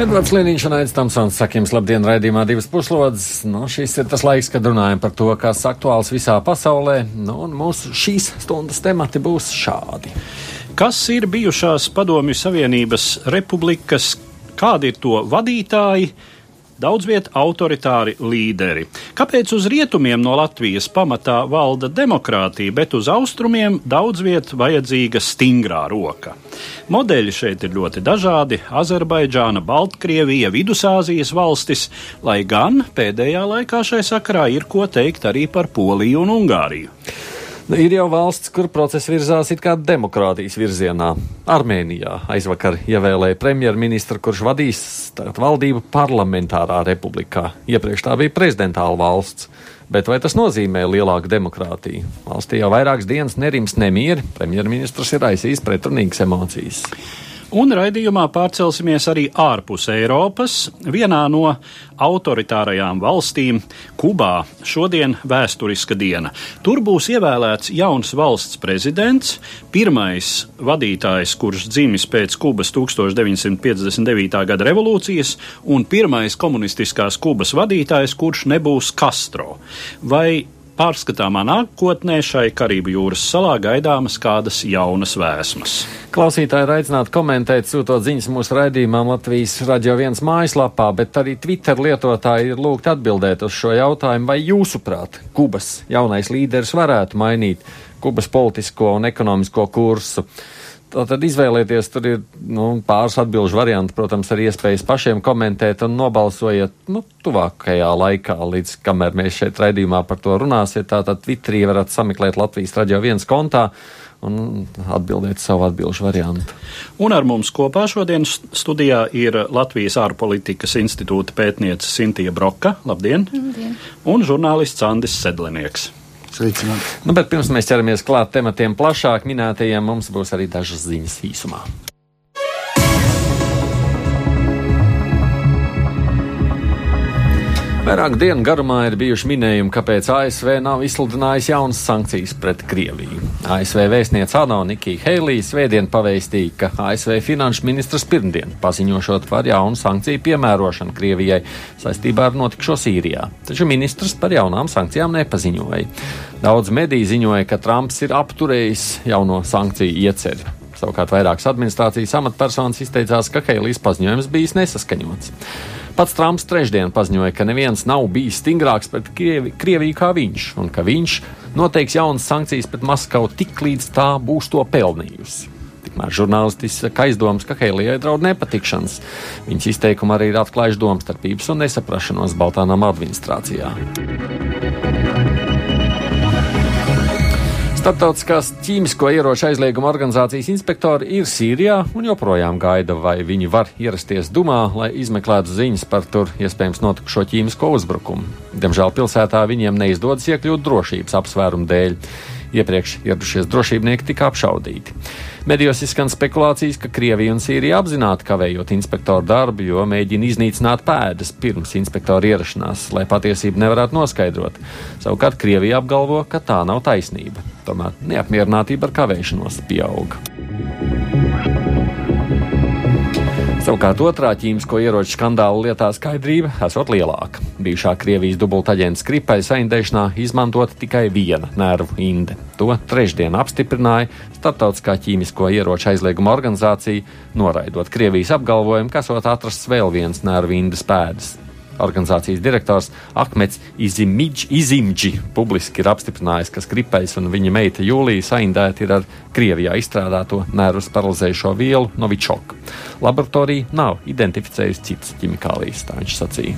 Edvards Liniņš un Aits Tamsons saka jums labdien raidījumā divas puslodes. Nu, šis ir tas laiks, kad runājam par to, kas aktuāls visā pasaulē. Nu, un mūsu šīs stundas temati būs šādi. Kas ir bijušās Padomju Savienības republikas, kādi ir to vadītāji? Daudz viet autoritāri līderi. Kāpēc uz rietumiem no Latvijas pamatā valda demokrātija, bet uz austrumiem daudz viet vajadzīga stingrā roka? Modeļi šeit ir ļoti dažādi - Azerbaidžāna, Baltkrievija, Vidusāzijas valstis, lai gan pēdējā laikā šai sakarā ir ko teikt arī par Poliju un Ungāriju. Nu, ir jau valsts, kur process virzās it kā demokrātijas virzienā. Armēnijā aizvakar ievēlēja premjerministru, kurš vadīs valdību parlamentārā republikā. Iepriekš tā bija prezidentāla valsts. Bet vai tas nozīmē lielāku demokrātiju? Valstī jau vairākas dienas nerims nemieri, premjerministrs ir aizsījis pretrunīgas emocijas. Un raidījumā pārcelsimies arī ārpus Eiropas. Vienā no autoritārajām valstīm, Kubā, šodien vēsturiska diena. Tur būs ievēlēts jauns valsts prezidents, pirmais vadītājs, kurš dzimis pēc Kubas 1959. gada revolūcijas, un pirmais komunistiskās Kubas vadītājs, kurš nebūs Castro. Vai Pārskatāmā nākotnē šai Karību jūras salā gaidāmas kādas jaunas vēsmas. Klausītāji ir aicināti komentēt, sūtot ziņas mūsu raidījumam Latvijas radio viens mājaslapā, bet arī Twitter lietotāji ir lūgti atbildēt uz šo jautājumu, vai jūsuprāt, Kubas jaunais līderis varētu mainīt Kubas politisko un ekonomisko kursu. Tātad izvēlieties, tur ir nu, pāris atbildžu varianti, protams, ar iespējas pašiem komentēt un nobalsojiet nu, tuvākajā laikā, līdz kamēr mēs šeit raidījumā par to runāsiet. Tātad Twitterī varat sameklēt Latvijas radio viens kontā un atbildēt savu atbildžu variantu. Un ar mums kopā šodien studijā ir Latvijas ārpolitikas institūta pētniece Sintīja Broka. Labdien! Labdien. Un žurnālists Andis Sedlinieks. Sveicināti. Nu, bet pirms mēs ķeramies klāt tematiem plašāk minētajiem, mums būs arī dažas ziņas īsumā. Vairāk dienu garumā ir bijuši minējumi, kāpēc ASV nav izsludinājis jaunas sankcijas pret Krieviju. ASV vēstniece ANO Nikija Heilija svētdien paveistīja, ka ASV finanšu ministrs pirmdien paziņošot par jaunu sankciju piemērošanu Krievijai saistībā ar notikušo Sīrijā. Taču ministrs par jaunām sankcijām nepaziņoja. Daudz mediju ziņoja, ka Trumps ir apturējis jauno sankciju ieceri. Savukārt vairākas administrācijas amatpersonas izteicās, ka Heilijas paziņojums bijis nesaskaņots. Pats Trumps trešdien paziņoja, ka neviens nav bijis stingrāks pret Krievi, Krieviju kā viņš, un ka viņš noteiks jaunas sankcijas pret Maskavu tik līdz tā būs to pelnījusi. Tikmēr žurnālisti izsaka aizdomas, ka Heilijai draud nepatikšanas. Viņas izteikumi arī ir atklājuši domstarpības un nesaprašanos Baltānām administrācijā. Startautiskās ķīmisko ieroču aizlieguma organizācijas inspektori ir Sīrijā un joprojām gaida, vai viņi var ierasties Dumā, lai izmeklētu ziņas par tur iespējams notikušo ķīmisko uzbrukumu. Diemžēl pilsētā viņiem neizdodas iekļūt drošības apsvērumu dēļ. Iepriekš ieradušies drošībnieki tika apšaudīti. Medijos izskan spekulācijas, ka Krievija un Sīrija apzināti kavējot inspektoru darbu, jo mēģina iznīcināt pēdas pirms inspektora ierašanās, lai patiesību nevarētu noskaidrot. Savukārt Krievija apgalvo, ka tā nav taisnība. Tomēr neapmierinātība ar kavēšanos pieauga. Savukārt otrā ķīmisko ieroču skandāla lietā skaidrība esot lielāka. Bijušā Krievijas dubultaģenta skripai saindēšanā izmantota tikai viena nervu inde. To trešdien apstiprināja Startautiskā ķīmisko ieroču aizlieguma organizācija, noraidot Krievijas apgalvojumu, ka esot atrasts vēl viens nervu indes pēdas organizācijas direktors Ahmets Izimidž, Izimģi publiski ir apstiprinājis, ka Skripējs un viņa meita Jūlija saindēti ir ar Krievijā izstrādāto nervus paralizējušo vielu Novičoku. Laboratorija nav identificējusi citas ķimikālijas, tā viņš sacīja.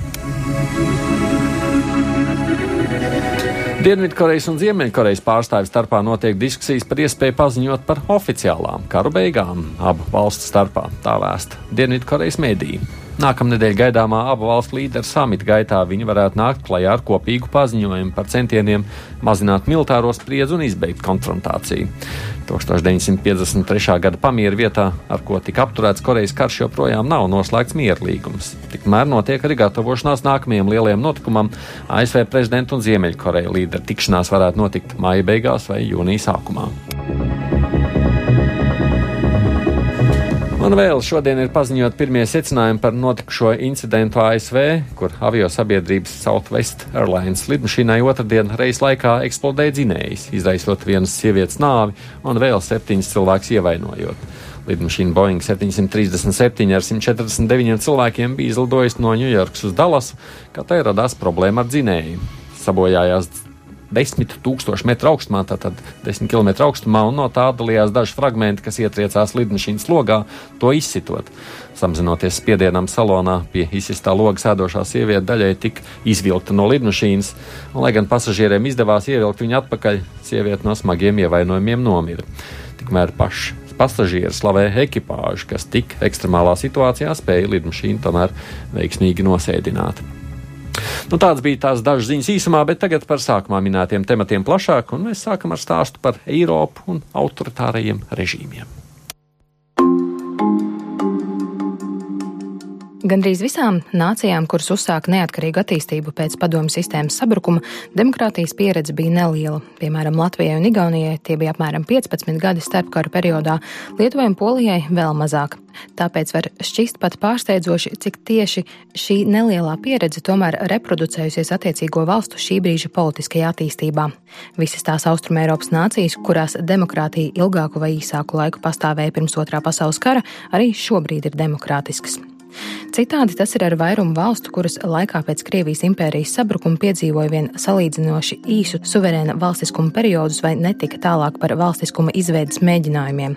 Dienvidkorejas un Ziemeļkorejas pārstāvju starpā notiek diskusijas par iespēju paziņot par oficiālām karu beigām abu valstu starpā. Tā vēsta Dienvidkorejas mēdīja. Nākamnedēļ gaidāmā abu valstu līderu samita gaitā viņi varētu nākt klajā ar kopīgu paziņojumu par centieniem mazināt militāro spriedzi un izbeigt konfrontāciju. 1953. gada pamiera vietā, ar ko tika apturēts Korejas karš, joprojām nav noslēgts miera līgums. Tikmēr notiek arī gatavošanās nākamajam lielajam notikumam. ASV prezidenta un Ziemeļkoreja līderu tikšanās varētu notikt māja beigās vai jūnija sākumā. Un vēl šodien ir paziņot pirmie secinājumi par notikušo incidentu ASV, kur avio sabiedrības Southwest Airlines lidmašīnai otrdien reizes laikā eksplodēja dzinējs, izraisot vienas sievietes nāvi un vēl septiņus cilvēkus ievainojot. Lidmašīna Boeing 737 ar 149 cilvēkiem bija izlidojusi no Ņujorkas uz Dallasu, kad tai radās problēma ar dzinēju. Sabojājās 10 tūkstošu metru augstumā, tātad 10 km augstumā, un no tā dalījās daži fragmenti, kas ietriecās lidmašīnas logā, to izsitot. Samazinoties spiedienam salonā, pie izsistā loga sēdošā sieviete daļai tika izvilkta no lidmašīnas, un, lai gan pasažieriem izdevās ievilkt viņu atpakaļ, sieviete no smagiem ievainojumiem nomira. Tikmēr paši pasažieri slavē ekipāžu, kas tik ekstremālā situācijā spēja lidmašīnu tomēr veiksmīgi nosēdināt. Nu, tāds bija tās dažas ziņas īsumā, bet tagad par sākumā minētiem tematiem plašāk, un mēs sākam ar stāstu par Eiropu un autoritārajiem režīmiem. Gandrīz visām nācijām, kuras uzsāka neatkarīgu attīstību pēc padomju sistēmas sabrukuma, demokrātijas pieredze bija neliela. Piemēram, Latvijai un Igaunijai tie bija apmēram 15 gadi starpkara periodā, Lietuvai un Polijai vēl mazāk. Tāpēc var šķist pat pārsteidzoši, cik tieši šī nelielā pieredze tomēr reproducējusies attiecīgo valstu šī brīža politiskajā attīstībā. Visas tās Austrumēropas nācijas, kurās demokrātija ilgāku vai īsāku laiku pastāvēja pirms otrā pasaules kara, arī šobrīd ir demokrātiskas. Citādi tas ir ar vairumu valstu, kuras laikā pēc Krievijas impērijas sabrukuma piedzīvoja vien salīdzinoši īsu suverēna valstiskuma periodus vai netika tālāk par valstiskuma izveidas mēģinājumiem.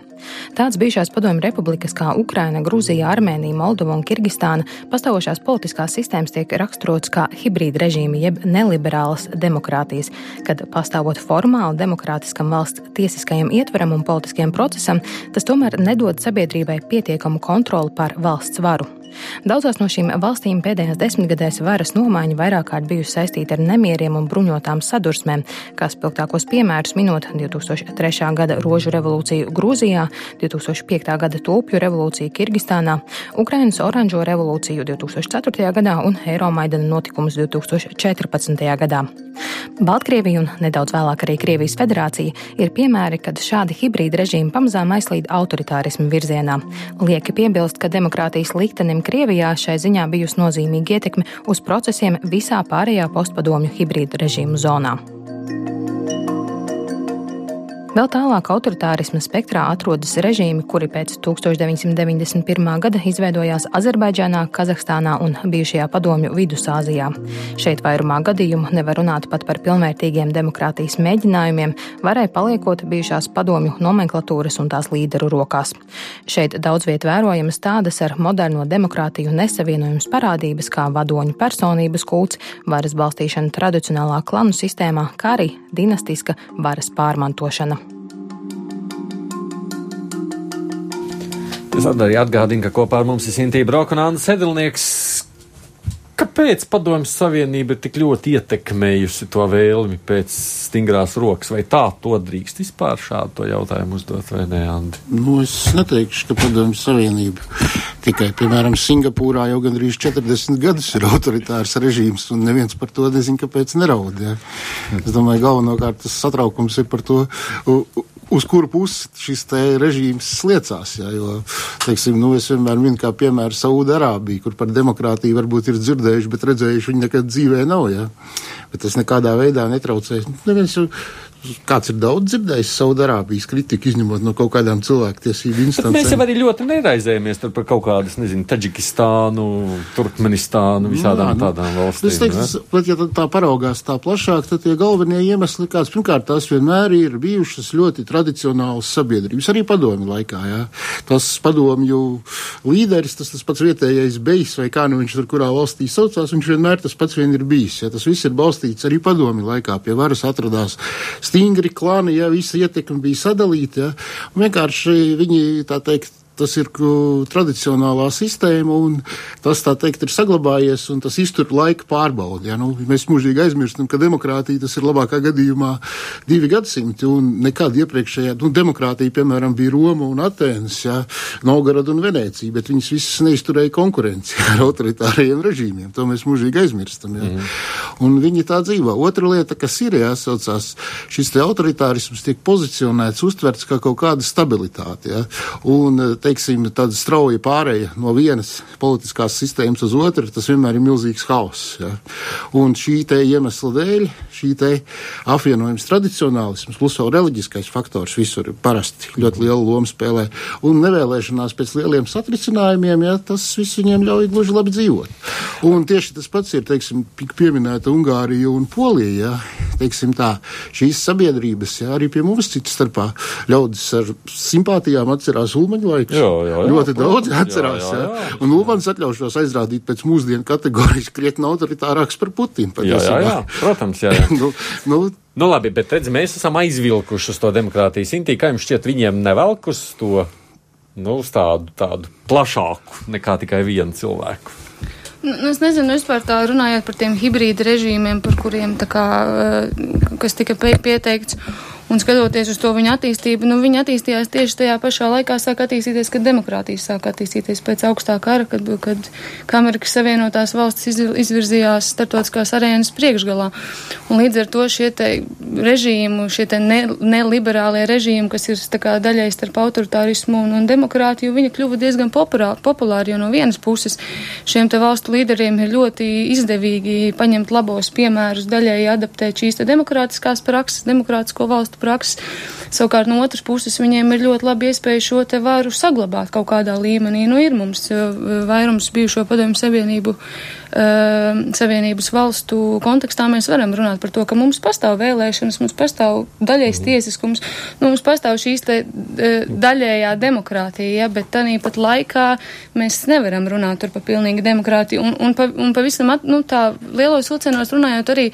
Tāds bijušās padomju republikas kā Ukraina, Grūzija, Armēnija, Moldova un Kirgistāna pastāvošās politiskās sistēmas tiek raksturots kā hibrīda režīmi jeb neliberālas demokrātijas, kad pastāvot formāli demokrātiskam valsts tiesiskajam ietveram un politiskajam procesam, tas tomēr nedod sabiedrībai pietiekamu kontroli pār valsts varu. Daudzās no šīm valstīm pēdējās desmitgadēs varas nomaiņa vairāk kārt bijusi saistīta ar nemieriem un bruņotām sadursmēm, kā spilgtākos piemērus minot 2003. gada rožu revolūciju Grūzijā, 2005. gada tulpju revolūciju Kirgistānā, Ukrainas oranžo revolūciju 2004. gadā un Eiromaidana notikumus 2014. gadā. Baltkrievija un nedaudz vēlāk arī Krievijas federācija ir piemēri, kad šādi hibrīda režīmi pamazām aizslīd autoritārismu virzienā. Lieki piebilst, ka demokrātijas liktenim Krievijā šai ziņā bijusi nozīmīga ietekme uz procesiem visā pārējā postpadomju hibrīdu režīmu zonā. Vēl tālāk autoritārisma spektrā atrodas režīmi, kuri pēc 1991. gada izveidojās Azerbaidžānā, Kazahstānā un bijušajā padomju Vidusāzijā. Šeit vairumā gadījumu nevar runāt pat par pilnvērtīgiem demokrātijas mēģinājumiem, varai paliekot bijušās padomju nomenklatūras un tās līderu rokās. Šeit daudz viet vērojamas tādas ar moderno demokrātiju nesavienojums parādības kā vadoņu personības kults, varas balstīšana tradicionālā klanu sistēmā, kā arī dinastiska varas pārmantošana. Es arī atgādinu, ka kopā ar mums ir Sintīna Anna Sedlnieks. Kāpēc Padomjas Savienība ir tik ļoti ietekmējusi to vēlmi pēc stingrās rokas? Vai tā to drīkst vispār šādu jautājumu uzdot, vai ne, Andi? Nu, es neteikšu, ka Padomjas Savienība tikai, piemēram, Singapūrā jau gandrīz 40 gadus ir autoritārs režīms, un neviens par to nezina, kāpēc neraud. Ja? Es domāju, galvenokārt tas satraukums ir par to uz kuru pusi šis režīms sliecās. Jā, jo, teiksim, nu, es vienmēr minu kā piemēru Saudārābiju, kur par demokrātiju varbūt ir dzirdējuši, bet redzējuši viņi nekad dzīvē nav. Jā. Bet tas nekādā veidā netraucē. Neviens jau Kāds ir daudz dzirdējis Saudārābijas kritiku, izņemot no kaut kādām cilvēktiesību instancēm? Mēs jau arī ļoti neraizējamies par kaut kādas, nezinu, Taģikistānu, Turkmenistānu, visādām Jā, nu, tādām valstīm. Es teiktu, bet ja tā paraugās tā plašāk, tad tie galvenie iemesli, kāds pirmkārt tās vienmēr ir bijušas ļoti tradicionālas sabiedrības, arī padomju laikā. Jā. Tas padomju līderis, tas, tas pats vietējais bejs vai kā nu viņš tur kurā valstī saucās, viņš vienmēr tas pats vien ir bijis. Jā. Tas viss ir balstīts arī padomju laikā. Pie varas atradās stingri klāni, ja visa ietekme bija sadalīta. Ja, vienkārši viņi, tā teikt, tas ir tradicionālā sistēma, un tas, tā teikt, ir saglabājies, un tas iztur laika pārbaudi. Ja? Nu, mēs mūžīgi aizmirstam, ka demokrātija tas ir labākā gadījumā divi gadsimti, un nekad iepriekšējā, nu, demokrātija, piemēram, bija Roma un Atēnas, ja? Novgorod un Venecija, bet viņas visas neizturēja konkurenci ar autoritārajiem režīmiem. To mēs mūžīgi aizmirstam. Ja? Mm. Un viņi tā dzīvo. Otra lieta, kas ir jāsaucās, šis autoritārisms tiek pozicionēts, uztverts kā kaut kāda stabilitāte. Ja? Un, teiksim, tāda strauja pāreja no vienas politiskās sistēmas uz otru, tas vienmēr ir milzīgs hauss. Ja? Un šī te iemesla dēļ, šī te apvienojums tradicionālisms, plus vēl reliģiskais faktors visur parasti ļoti lielu lomu spēlē, un nevēlēšanās pēc lieliem satricinājumiem, ja, tas viss viņiem ļauj gluži labi dzīvot. Un tieši tas pats ir, teiksim, pieminēta Ungārija un Polija, ja? teiksim tā, šīs sabiedrības, ja, arī pie mums citas starpā ļaudis ar simpātijām atcerās Ulmaņa laiku Jā, jā, jā, ļoti daudz atcerās. Jā, jā, jā. Un Ulmans atļaušos aizrādīt pēc mūsdienu kategorijas krietni autoritārāks par Putinu. Jā, jā, jā, protams, jā. jā. nu, nu, nu, labi, bet redz, mēs esam aizvilkuši uz to demokrātijas intī, kā jums šķiet, viņiem nevelk uz to, nu, uz tādu, tādu plašāku nekā tikai vienu cilvēku. Nu, es nezinu, vispār tā runājot par tiem hibrīda režīmiem, par kuriem tā kā, kas tika pieteikts. Un skatoties uz to viņa attīstību, nu, viņa attīstījās tieši tajā pašā laikā, sāk attīstīties, kad demokrātija sāk attīstīties pēc augstā kara, kad, kad Amerikas Savienotās valstis izvirzījās starptautiskās arēnas priekšgalā. Un līdz ar to šie te režīmu, šie te ne, neliberālie režīmi, kas ir kā, daļai starp autoritārismu un, un demokrātiju, viņi kļuva diezgan populāri, populāri, jo no vienas puses šiem te valstu līderiem ir ļoti izdevīgi paņemt labos piemērus, daļai adaptēt šīs te demokrātiskās prakses, demokrātisko valstu valstu prakses. Savukārt no otras puses viņiem ir ļoti labi iespēja šo te varu saglabāt kaut kādā līmenī. Nu, ir mums vairums bijušo padomju savienību, uh, savienības valstu kontekstā mēs varam runāt par to, ka mums pastāv vēlēšanas, mums pastāv daļais mhm. tiesiskums, nu, mums pastāv šīs te uh, daļējā demokrātija, ja, bet tanī pat laikā mēs nevaram runāt par pilnīgi demokrātiju. Un, un, pa, un pavisam, at, nu, tā lielos vilcienos runājot arī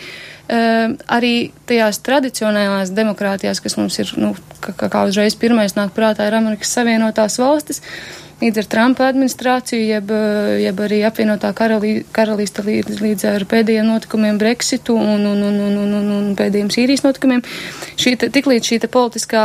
Uh, arī tajās tradicionālās demokrātijās, kas mums ir, nu, kā, kā uzreiz pirmais nāk prātā, ir Amerikas Savienotās valstis. Līdz ar Trumpa administrāciju, jeb, jeb arī apvienotā karalī, karalīste līdz, līdz ar pēdējiem notikumiem Brexitu un, un, un, un, un, un, un pēdējiem Sīrijas notikumiem. Tiklīdz šī politiskā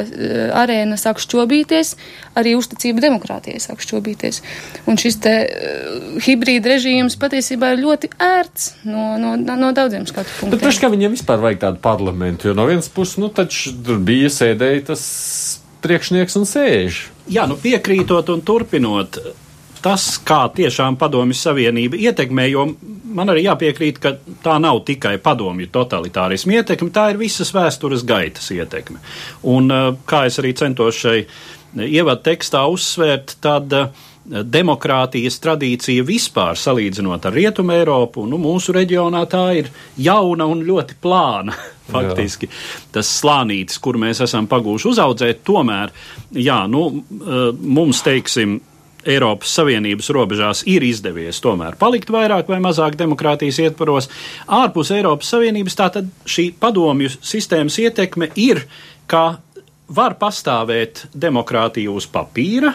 uh, arēna sāk šķobīties, arī uzticība demokrātijai sāk šķobīties. Un šis te uh, hibrīda režīms patiesībā ir ļoti ērts no, no, no daudziem skatu punktiem. Bet taču kā viņiem vispār vajag tādu parlamentu, jo no vienas puses, nu taču bija sēdēja tas priekšnieks un sēž. Jā, nu piekrītot un turpinot. Tas, kā tiešām padomju savienība ietekmē, jo man arī jāpiekrīt, ka tā nav tikai padomju totalitārismu ietekme, tā ir visas vēstures gaitas ietekme. Un, eh, kā es arī centos šai ievadu tekstā uzsvērt, tad uh, demokrātijas tradīcija vispār salīdzinot ar Rietumu Eiropu, nu, mūsu reģionā tā ir jauna un ļoti plāna. Faktiski jā. tas slānītis, kur mēs esam pagūši uzaudzēt, tomēr, jā, nu, mums, teiksim, Eiropas Savienības robežās ir izdevies tomēr palikt vairāk vai mazāk demokrātijas ietvaros. Ārpus Eiropas Savienības tātad šī padomju sistēmas ietekme ir, ka var pastāvēt demokrātija uz papīra,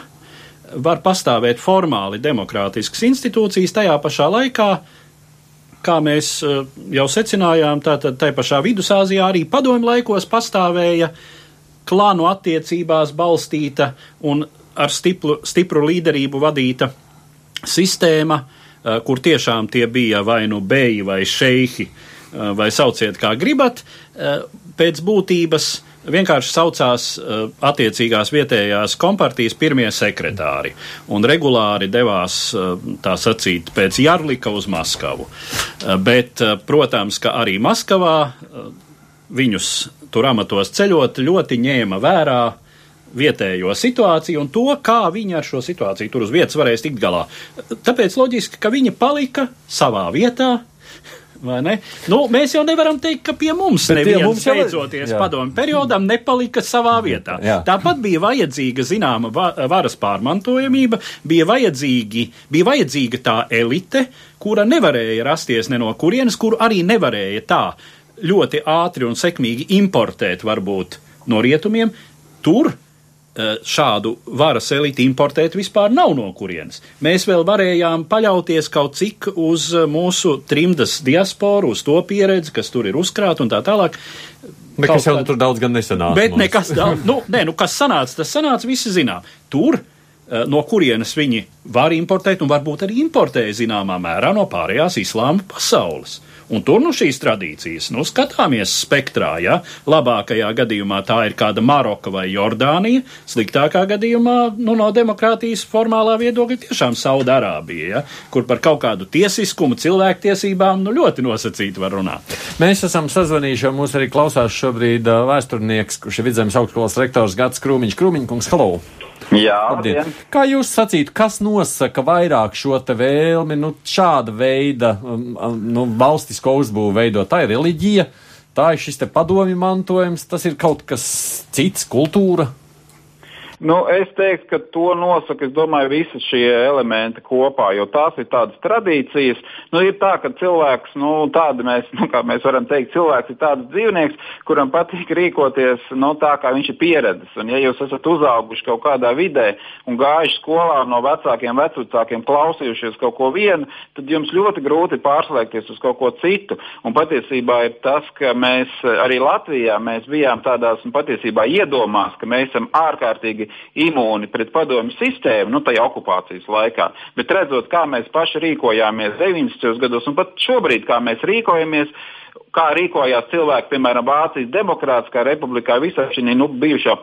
var pastāvēt formāli demokrātiskas institūcijas, tajā pašā laikā, kā mēs eh, jau secinājām, tātad tajā pašā Vidusāzijā arī padomju laikos pastāvēja klānu attiecībās balstīta un ar stipru, stipru līderību vadīta sistēma, eh, kur tiešām tie bija vai nu beji vai šeihi, eh, vai sauciet kā gribat, pēc būtības vienkārši saucās uh, attiecīgās vietējās kompartijas pirmie sekretāri un regulāri devās, uh, tā sacīt, pēc Jarlika uz Maskavu. Uh, bet, protams, ka arī Maskavā viņus tur amatos ceļot ļoti ņēma vērā vietējo situāciju un to, kā viņi ar šo situāciju tur uz vietas varēs tikt galā. Tāpēc loģiski, ka viņi palika savā vietā, Nu, mēs jau nevaram teikt, ka pie mums Bet neviens mums jau... beidzoties jā. padomu periodam nepalika savā vietā. Jā. Tāpat bija vajadzīga zināma varas pārmantojamība, bija, vajadzīgi, bija vajadzīga tā elite, kura nevarēja rasties ne no kurienes, kuru arī nevarēja tā ļoti ātri un sekmīgi importēt varbūt no rietumiem. Tur šādu varas elitu importēt vispār nav no kurienes. Mēs vēl varējām paļauties kaut cik uz eh, mūsu trimdas diasporu, uz to pieredzi, kas tur ir uzkrāta un tā tālāk. Nekas jau tur daudz gan nesanāca. Bet mums. nekas daudz, nu, nē, nu, kas sanāca, tas sanāca, visi zinām. Tur, eh, no kurienes viņi var importēt un varbūt arī importēja zināmā mērā no pārējās islāma pasaules. Un tur nu šīs tradīcijas, nu skatāmies spektrā, ja labākajā gadījumā tā ir kāda Maroka vai Jordānija, sliktākā gadījumā, nu no demokrātijas formālā viedokļa tiešām Saudārābija, ja, kur par kaut kādu tiesiskumu, cilvēktiesībām, nu ļoti nosacīti var runāt. Mēs esam sazvanījuši, jo mūs arī klausās šobrīd vēsturnieks, kurš ir vidzemes augstskolas rektors Gats Krūmiņš. Krūmiņkungs, halo! Jā, labdien. Kā jūs sacītu, kas nosaka vairāk šo te vēlmi, nu, šāda veida, um, um, nu, valstisko uzbūvu veidot? Tā ir reliģija, tā ir šis te padomju mantojums, tas ir kaut kas cits, kultūra. Nu, es teiktu, ka to nosaka, domāju, visi šie elementi kopā, jo tās ir tādas tradīcijas. Nu, ir tā, ka cilvēks, nu, tāda mēs, nu, kā mēs varam teikt, cilvēks ir tāds dzīvnieks, kuram patīk rīkoties nu, tā, kā viņš ir pieredzējis. Un, ja jūs esat uzauguši kaut kādā vidē un gājuši skolā no vecākiem, vecākiem, klausījušies kaut ko vienu, tad jums ļoti grūti pārslēgties uz kaut ko citu. Un patiesībā ir tas, ka mēs arī Latvijā mēs bijām tādās, un patiesībā iedomās, ka mēs esam ārkārtīgi imūni pret padomju sistēmu, nu, tajā okupācijas laikā. Bet redzot, kā mēs paši rīkojāmies 90. gados un pat šobrīd, kā mēs rīkojamies, kā rīkojās cilvēki, piemēram, Vācijas Demokrātiskā republikā, visā šī nu, bijušā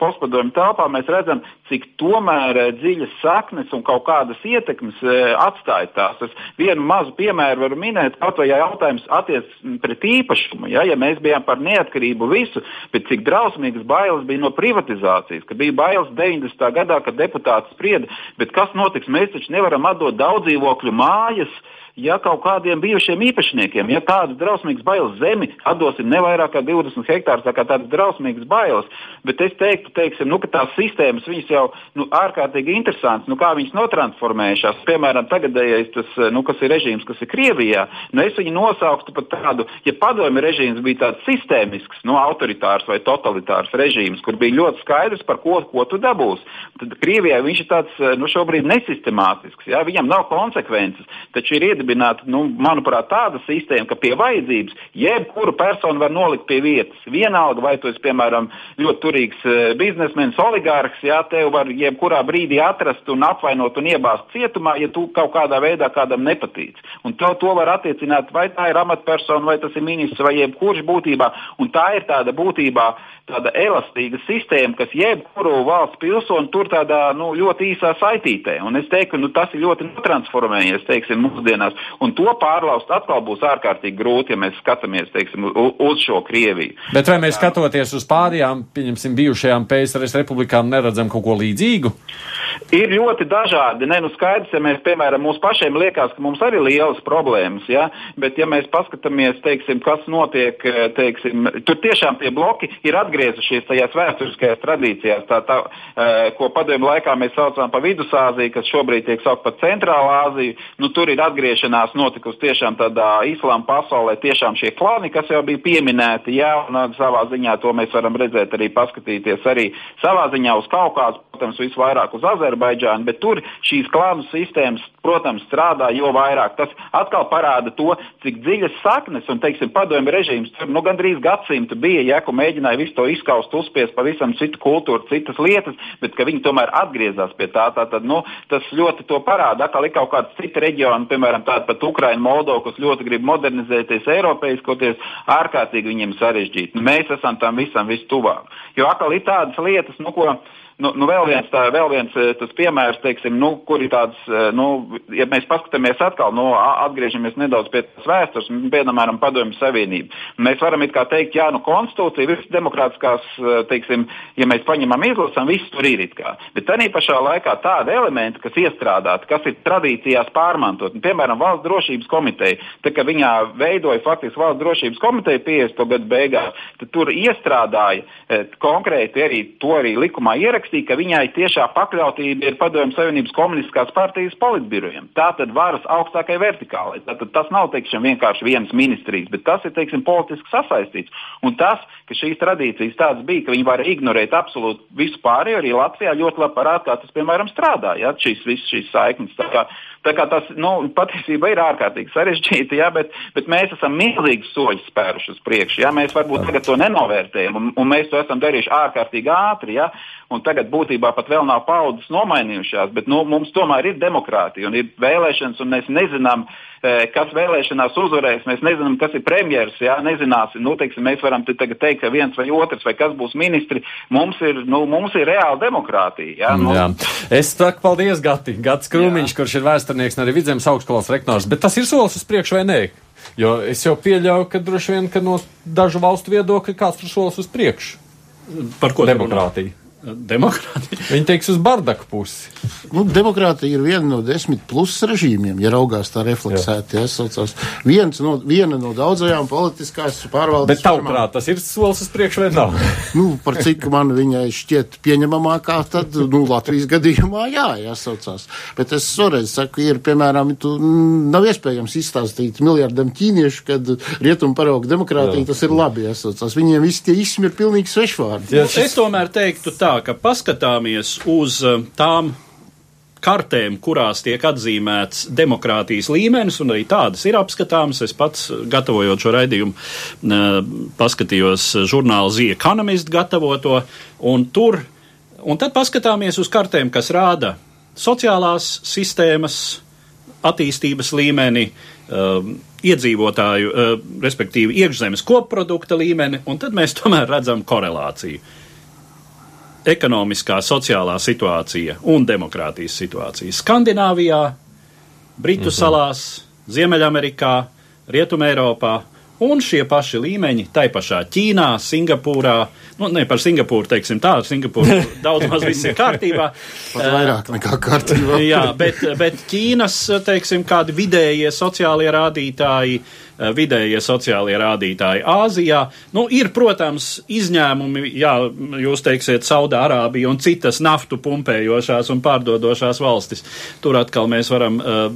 postpadomju telpā, mēs redzam, cik tomēr eh, dziļas saknes un kaut kādas ietekmes e, atstāja tās. Es vienu mazu piemēru varu minēt, kaut vai jautājums attiecas pret īpašumu. Ja, ja mēs bijām par neatkarību visu, bet cik drausmīgas bailes bija no privatizācijas, ka bija bailes 90. gadā, kad deputāts sprieda, bet kas notiks, mēs taču nevaram atdot daudz dzīvokļu mājas ja kaut kādiem bijušiem īpašniekiem, ja tādas drausmīgas bailes zemi atdosim ne vairāk kā 20 hektārus, tā kā tādas drausmīgas bailes, bet es teiktu, teiksim, nu, ka tās sistēmas jau nu, ārkārtīgi interesantas, nu, kā viņas notransformējušās. Piemēram, tagadējais, tas, nu, kas ir režīms, kas ir Krievijā, nu, es viņu nosauktu par tādu, ja padomju režīms bija tāds sistēmisks, nu, autoritārs vai totalitārs režīms, kur bija ļoti skaidrs, par ko, ko tu dabūsi, tad Krievijā viņš ir tāds, nu, šobrīd nesistemātisks, ja? viņam nav konsekvences, taču ir iedibināts iedibināta, nu, manuprāt, tāda sistēma, ka pie vajadzības jebkuru personu var nolikt pie vietas. Vienalga, vai tu esi, piemēram, ļoti turīgs eh, biznesmenis, oligārhs, jā, tev var jebkurā brīdī atrast un apvainot un iebāzt cietumā, ja tu kaut kādā veidā kādam nepatīc. Un to, to var attiecināt, vai tā ir amatpersona, vai tas ir ministrs, vai jebkurš būtībā. Un tā ir tāda būtībā tāda elastīga sistēma, kas jebkuru valsts pilsoni tur tādā nu, ļoti īsā saitītē. Un es teiktu, ka nu, tas ir ļoti transformējies teiksim, mūsdienās. Un to pārlauzt atkal būs ārkārtīgi grūti, ja mēs skatāmies teiksim, uz šo Krieviju. Bet vai mēs skatoties uz pārējām, pieņemsim, bijušajām PSRS republikām, neredzam kaut ko līdzīgu? Ir ļoti dažādi. Ne, nu skaidrs, ja mēs, piemēram, mums pašiem liekas, ka mums arī ir lielas problēmas, ja? bet ja mēs paskatāmies, teiksim, kas notiek, teiksim, tur tiešām tie bloki ir atgriezušies tajās vēsturiskajās tradīcijās, tā, tā, ko padomju laikā mēs saucam par Vidusāziju, kas šobrīd tiek saukt par Centrālā Āziju. Nu, tur ir atgriešanās notikusi tiešām tādā islāma pasaulē, tiešām šie klani, kas jau bija pieminēti, jā, un savā ziņā to mēs varam redzēt arī paskatīties arī savā ziņā uz Kaukāzu, protams, visvairāk uz Azerbaidžānu, bet tur šīs klānu sistēmas, protams, strādā jo vairāk. Tas atkal parāda to, cik dziļas saknes un, teiksim, padomju režīms tur nu, gandrīz gadsimtu bija, ja, ko mēģināja visu to izskaust, uzspiest pavisam citu kultūru, citas lietas, bet ka viņi tomēr atgriezās pie tā. tā tad, nu, tas ļoti to parāda. Atkal ir kaut kāds cits reģions, piemēram, tāda pat Ukraina, Moldova, kas ļoti grib modernizēties, eiropeiskoties, ārkārtīgi viņiem sarežģīti. Nu, mēs esam tam visam vistuvāk. Jo atkal ir tādas lietas, nu, ko Nu, nu vēl viens, tā, vēl viens eh, tas piemērs, teiksim, nu, kur ir tāds, eh, nu, ja mēs paskatāmies atkal, nu, atgriežamies nedaudz pie tās vēstures, piemēram, padomju savienību. Mēs varam it kā teikt, jā, nu, konstitūcija, visas demokrātiskās, eh, teiksim, ja mēs paņemam izlasam, viss tur ir it kā. Bet tā pašā laikā tādi elementi, kas iestrādāti, kas ir tradīcijās pārmantot, nu, piemēram, valsts drošības komiteja, tā kā viņā veidoja faktiski valsts drošības komiteja 50. gadu beigās, tad tur iestrādāja konkrēti arī to arī likumā ierakstīja ierakstīja, ka viņai tiešā pakļautība ir Padomju Savienības komunistiskās partijas politbiroja. birojiem. Tā tad varas augstākai vertikālai. Tātad tas nav teiksim, vienkārši vienas ministrijas, bet tas ir teiksim, politiski sasaistīts. Un tas, ka šīs tradīcijas tādas bija, ka viņi var ignorēt absolūti visu pārējo, arī Latvijā ļoti labi parāda, kā tas, piemēram, strādā. Ja? Šīs šīs saiknes. Tā kā, tas nu, patiesībā ir ārkārtīgi sarežģīti, ja? bet, bet mēs esam milzīgus soļus spēruši uz priekšu. Ja? Mēs varbūt tagad to nenovērtējam, un, un mēs to esam darījuši ārkārtīgi ātri. Ja? Un tagad būtībā pat vēl nav paudzes nomainījušās, bet nu, mums tomēr ir demokrātija un ir vēlēšanas, un mēs nezinām, e, kas vēlēšanās uzvarēs. Mēs nezinām, kas ir premjerministrs. Ja? Nezināsim, nu, teiksim, mēs varam te teikt, ka viens vai otrs vai kas būs ministri. Mums ir, nu, mums ir reāla demokrātija. Ja? Nu, Jā. Es saku paldies, Gati. Gats Krūmiņš, kurš ir vēsturnieks un arī vidzemes augstskolas rektors. Bet tas ir solis uz priekšu vai nē? Jo es jau pieļauju, ka droši vien, ka no dažu valstu viedokļa kāds tur solis uz priekšu. Par ko Demokrātija. Demokrātija. Viņi teiks uz bardaku pusi. Nu, demokrātija ir viena no desmit plus režīmiem, ja raugās tā refleksēti. Ja, saucās. Viens no, viena no daudzajām politiskās pārvaldes Bet tavuprāt, tas ir solis uz priekšu vai nav? Nu, par cik man viņai šķiet pieņemamākā, tad nu, Latvijas gadījumā jā, jāsaucās. Bet es šoreiz saku, ir, piemēram, tu, mm, nav iespējams izstāstīt miljardam ķīniešu, kad rietumu parauga demokrātija jā. tas ir labi jāsaucās. Viņiem visi tie ismi ir pilnīgi svešvārdi. Nu, es tomēr teiktu tā, ka paskatāmies uz uh, tām kartēm, kurās tiek atzīmēts demokrātijas līmenis, un arī tādas ir apskatāmas. Es pats, gatavojot šo raidījumu, uh, paskatījos žurnālu The Economist gatavoto, un tur, un tad paskatāmies uz kartēm, kas rāda sociālās sistēmas attīstības līmeni, iedzīvotāju, respektīvi iekšzemes koprodukta līmeni, un tad mēs tomēr redzam korelāciju ekonomiskā, sociālā situācija un demokrātijas situācija Skandināvijā, Britu -hmm. salās, Ziemeļamerikā, Rietumē Eiropā un šie paši līmeņi tai pašā Ķīnā, Singapūrā. Nu, ne par Singapūru, teiksim tā, Singapūra daudz maz viss ir kārtībā. Pat vairāk nekā kārtībā. Jā, bet, bet Ķīnas, teiksim, kādi vidējie sociālie rādītāji Eh, vidējie sociālie rādītāji Āzijā. Nu, ir, protams, izņēmumi, jā, jūs teiksiet, Saudārābija un citas naftu pumpējošās un pārdodošās valstis. Tur atkal mēs varam uh,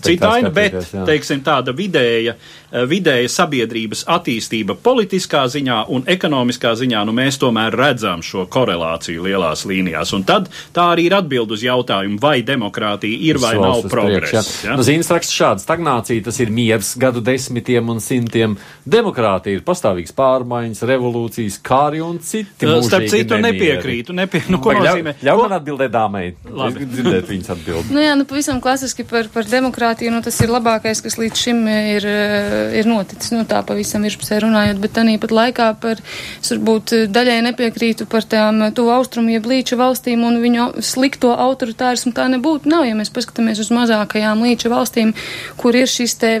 citāina, bet, jā. teiksim, tāda vidēja, uh, vidēja sabiedrības attīstība politiskā ziņā un ekonomiskā ziņā, nu mēs tomēr redzam šo korelāciju lielās līnijās. Un tad tā arī ir atbild uz jautājumu, vai demokrātija ir vai nav progress. Ja? Nu, Zīmes raksts šāda stagnācija, tas ir miers gadu desmitiem un simtiem. Demokrātija ir pastāvīgs pārmaiņas, revolūcijas, kāri un citi. Starp citu, nepiekrītu. Nepie... Nu, ko nozīmē? Ļauj man atbildēt dāmai. Labi. Dzirdēt viņas atbildi. Nu jā, nu pavisam klasiski par, par demokrātiju, nu tas ir labākais, kas līdz šim ir, eh, ir noticis. Nu tā pavisam virspusē runājot, bet tanī pat laikā par, es varbūt daļai nepiekrītu par tām tuvu austrumu jeb līča valstīm un viņu slikto autoritārismu tā nebūtu. Nav, ja mēs paskatāmies uz mazākajām līča valstīm, kur ir šis te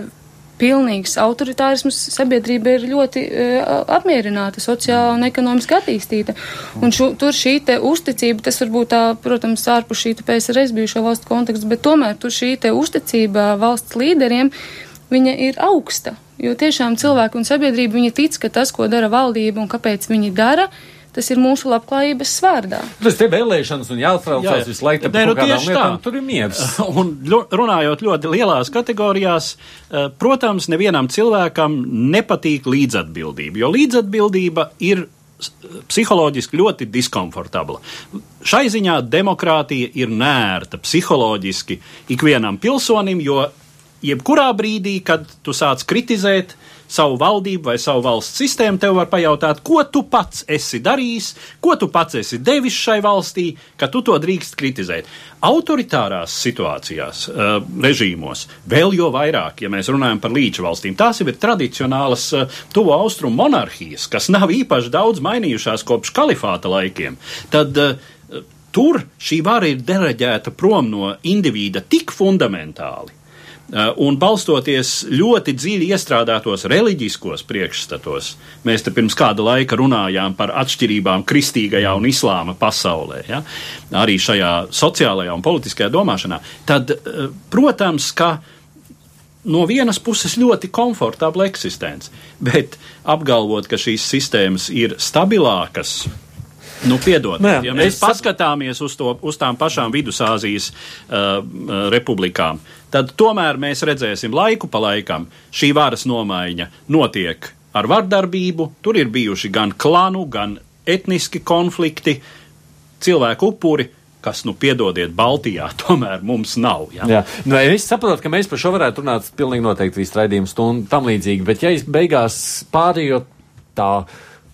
pilnīgs autoritārisms, sabiedrība ir ļoti uh, apmierināta, sociāli un ekonomiski attīstīta. Un šo, tur šī te uzticība, tas varbūt tā, protams, ārpus šī te PSRS bijušo valstu konteksta, bet tomēr tur šī te uzticība valsts līderiem, viņa ir augsta. Jo tiešām cilvēki un sabiedrība, viņi tic, ka tas, ko dara valdība un kāpēc viņi dara, uh, Tas ir mūsu labklājības svārdā. Tas ir vēlēšanas un jāatbraucās visu laiku par nu, kādām lietām. Tur ir miers. Un runājot ļoti lielās kategorijās, eh, protams, nevienam cilvēkam nepatīk līdzatbildība, jo līdzatbildība ir psiholoģiski ļoti diskomfortabla. Šai ziņā demokrātija ir nērta psiholoģiski ikvienam pilsonim, jo jebkurā brīdī, kad tu sāc kritizēt savu valdību vai savu valsts sistēmu, tev var pajautāt, ko tu pats esi darījis, ko tu pats esi devis šai valstī, ka tu to drīkst kritizēt. Autoritārās situācijās, uh, režīmos, vēl jo vairāk, ja mēs runājam par līča valstīm, tās jau ir tradicionālas uh, tuvo austrumu monarhijas, kas nav īpaši daudz mainījušās kopš kalifāta laikiem. Tad, uh, Tur šī vara ir deleģēta prom no indivīda tik fundamentāli, Eh, un balstoties ļoti dziļi iestrādātos reliģiskos priekšstatos, mēs te pirms kāda laika runājām par atšķirībām kristīgajā un islāma pasaulē, ja? arī šajā sociālajā un politiskajā domāšanā, tad, eh, protams, ka no vienas puses ļoti komfortabla eksistence, bet apgalvot, ka šīs sistēmas ir stabilākas, Nu, piedod, Nē, ja mēs paskatāmies uz, to, uz tām pašām Vidusāzijas uh, republikām, tad tomēr mēs redzēsim laiku pa laikam šī varas nomaiņa notiek ar vardarbību. Tur ir bijuši gan klanu, gan etniski konflikti, cilvēku upuri kas, nu, piedodiet, Baltijā tomēr mums nav. Ja? Jā, nu, es saprotu, ka mēs par šo varētu runāt pilnīgi noteikti visu raidījumu stundu tam līdzīgi, bet ja es beigās pārējot tā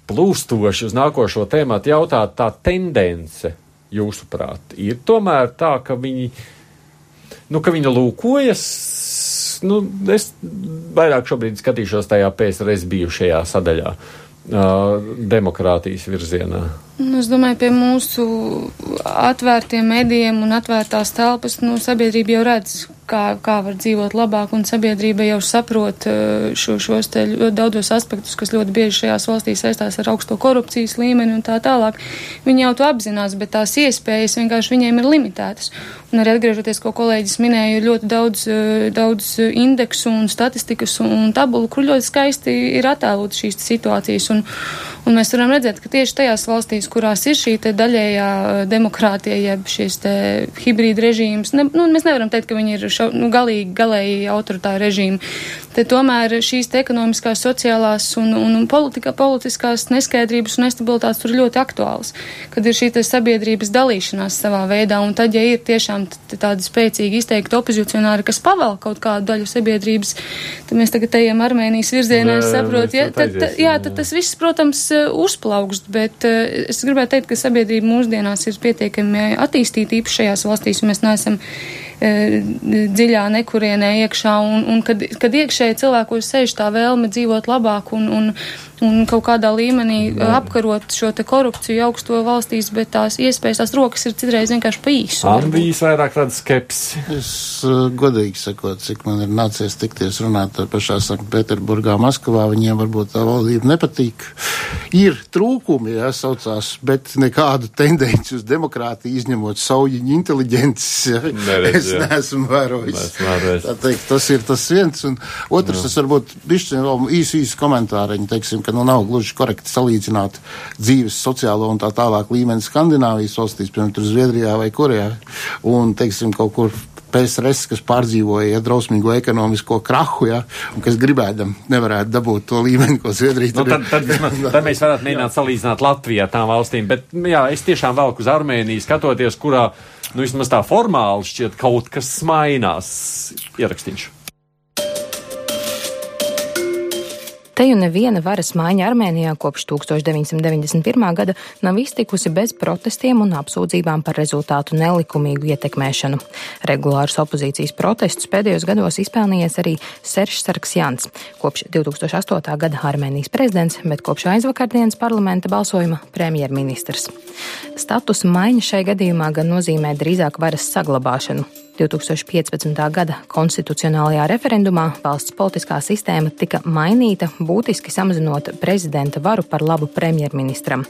plūstoši uz nākošo tēmatu jautāt, tā tendence, jūsuprāt, ir tomēr tā, ka viņi, nu, ka viņa lūkojas, nu, es vairāk šobrīd skatīšos tajā PSRS bijušajā sadaļā, uh, demokrātijas virzienā. Nu, es domāju, pie mūsu atvērtiem medijiem un atvērtās telpas, nu, sabiedrība jau redz, kā, kā var dzīvot labāk, un sabiedrība jau saprot eh, šo, šos te ļoti daudzos aspektus, kas ļoti bieži šajās valstīs saistās ar augsto korupcijas līmeni un tā tālāk. Viņi jau to apzinās, bet tās iespējas vienkārši viņiem ir limitētas. Un arī atgriežoties, ko kolēģis minēja, ir ļoti daudz, eh, daudz indeksu un statistikas un tabulu, kur ļoti skaisti ir attēlot šīs situācijas. Un, un mēs varam redzēt, ka tieši tajās valstīs, kurās ir šī daļējā eh, demokrātija, jeb šis hibrīda režīms. Ne, nu, mēs nevaram teikt, ka viņi ir šo, nu, galīgi, galēji autoritāri režīmi. Te tomēr šīs te ekonomiskās, sociālās un, un, un politika, politiskās neskaidrības un nestabilitātes tur ir ļoti aktuāls, kad ir šī sabiedrības dalīšanās savā veidā, un tad, ja ir tiešām tādi spēcīgi izteikti opozicionāri, kas pavēl kaut kādu daļu sabiedrības, tad mēs tagad ejam Armēnijas virzienā, saprotu, ja, tad, jā, tad tas viss, protams, uzplaukst, bet es es gribētu teikt, ka sabiedrība mūsdienās ir pietiekami attīstīta īpaši šajās valstīs, un mēs neesam dziļā nekurienē iekšā, un, un kad, kad iekšēji cilvēkos sēž tā vēlme dzīvot labāk un, un, un kaut kādā līmenī Nē. apkarot šo te korupciju augsto valstīs, bet tās iespējas, tās rokas ir citreiz vienkārši pa īsu. Ambijas vairāk tāda skepsi. Es uh, godīgi sakot, cik man ir nācies tikties runāt ar pašā Sanktpēterburgā, Maskavā, viņiem varbūt tā valdība nepatīk. Ir trūkumi, jā, saucās, bet nekādu tendenci uz demokrātiju izņemot saujiņu inteliģences. Ja. Es jā. neesmu vērojis. Tā teikt, tas ir tas viens. Un otrs, jā. tas varbūt bišķi īsi, īsi komentāriņi, teiksim, ka nu, nav gluži korekti salīdzināt dzīves sociālo un tā tālāk līmeni Skandināvijas valstīs, piemēram, tur Zviedrijā vai Korejā, un, teiksim, kaut kur PSRS, kas pārdzīvoja ja, drausmīgo ekonomisko krahu, ja, un kas gribēdam, nevarētu dabūt to līmeni, ko Zviedrija nu, tad, tad, tad, tad mēs varētu mēģināt salīdzināt Latviju ar tām valstīm, bet jā, es tiešām velku uz Armēniju, skatoties, kurā, nu, vismaz tā formāli šķiet kaut kas mainās ierakstīšu. Te jau neviena varas maiņa Armēnijā kopš 1991. gada nav iztikusi bez protestiem un apsūdzībām par rezultātu nelikumīgu ietekmēšanu. Regulārus opozīcijas protestus pēdējos gados izpelnījies arī Seršs Sarksjans, kopš 2008. gada Armēnijas prezidents, bet kopš aizvakardienas parlamenta balsojuma premjerministrs. Status maiņa šai gadījumā gan nozīmē drīzāk varas saglabāšanu. 2015. gada konstitucionālajā referendumā valsts politiskā sistēma tika mainīta, būtiski samazinot prezidenta varu par labu premjerministram.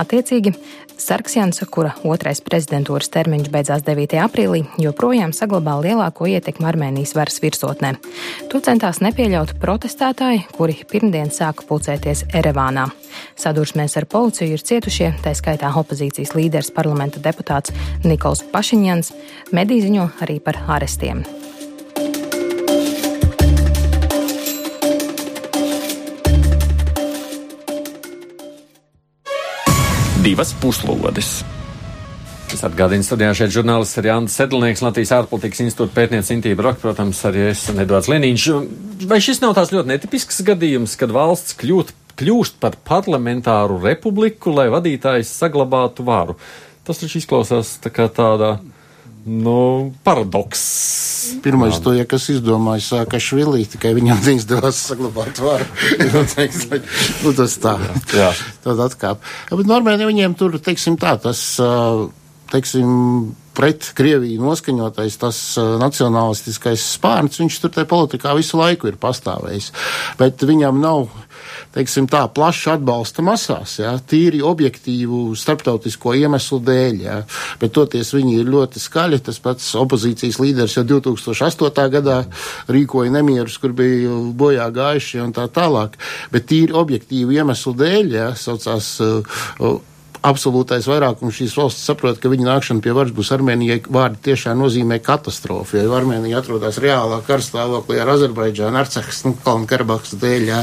Attiecīgi, Sarksjans, kura otrais prezidentūras termiņš beidzās 9. aprīlī, joprojām saglabā lielāko ietekmi Armēnijas varas virsotnē. To centās nepieļaut protestētāji, kuri pirmdien sāka pulcēties Erevānā. Sadursmēs ar policiju ir cietušie, tā skaitā opozīcijas līderis parlamenta deputāts Nikols Pašiņans. Mediji ziņo arī par arestiem. Divas puslodes. Es atgādinu, studijā šeit žurnālists ir Jānis Sedlnieks, Latvijas ārpolitikas institūta pētniece Intība Roka, protams, arī es un Edvards Leniņš. Vai šis nav tās ļoti netipisks gadījums, kad valsts kļūt, kļūst par parlamentāru republiku, lai vadītājs saglabātu varu? Tas taču izklausās tā kā tādā nu, paradoks. Pirmais to, ja kas izdomāja Sākašvilī, tikai viņam neizdevās saglabāt varu. nu, teiks, nu, tas tā. Jā. Tad atkāp. Bet normāli viņiem tur, teiksim tā, tas, teiksim, pret Krieviju noskaņotais tas uh, nacionālistiskais spārns, viņš tur tajā politikā visu laiku ir pastāvējis. Bet viņam nav teiksim tā, plaša atbalsta masās, jā, tīri objektīvu starptautisko iemeslu dēļ, jā, bet toties viņi ir ļoti skaļi, tas pats opozīcijas līderis jau 2008. gadā rīkoja nemierus, kur bija bojā gājušie un tā tālāk, bet tīri objektīvu iemeslu dēļ, jā, saucās uh, absolūtais vairākums šīs valsts saprot, ka viņa nākšana pie varas būs Armēnijai vārdi tiešām nozīmē katastrofu, jo Armēnija atrodas reālā karstāvoklī ar Azerbaidžānu, Arcehas, nu, Kalnu Karabahas dēļ, jā.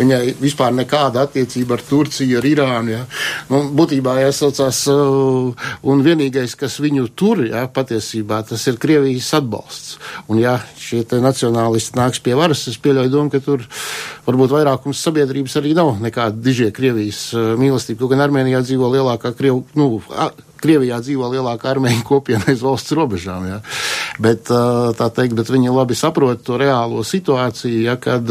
Viņai vispār nekāda attiecība ar Turciju, ar Irānu, jā. Nu, būtībā jāsaucās, uh, un vienīgais, kas viņu tur, jā, patiesībā, tas ir Krievijas atbalsts. Un, jā, šie te nacionālisti nāks pie varas, es pieļauju domu, ka tur varbūt vairākums sabiedrības arī nav nekāda dižie Krievijas uh, mīlestība, kaut gan Armēnijā dzīvo dzīvo lielākā Krievu, nu, Krievijā dzīvo lielākā armēņu kopiena aiz valsts robežām. Ja. Bet, teikt, bet viņi labi saprot to reālo situāciju, ja, kad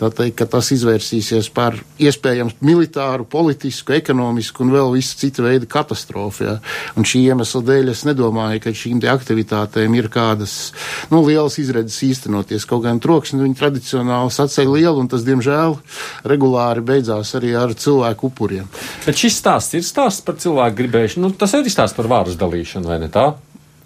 teikt, ka tas izvērsīsies par iespējams militāru, politisku, ekonomisku un vēl visu citu veidu katastrofu. Ja. Un šī iemesla dēļ es nedomāju, ka šīm aktivitātēm ir kādas nu, lielas izredzes īstenoties. Kaut gan troksni viņi tradicionāli sacēla lielu, un tas, diemžēl, regulāri beidzās arī ar cilvēku upuriem. Bet šis stāsts ir stāsts par cilvēku gribēšanu. Tas ir izstāsts par vāras dalīšanu, vai ne tā?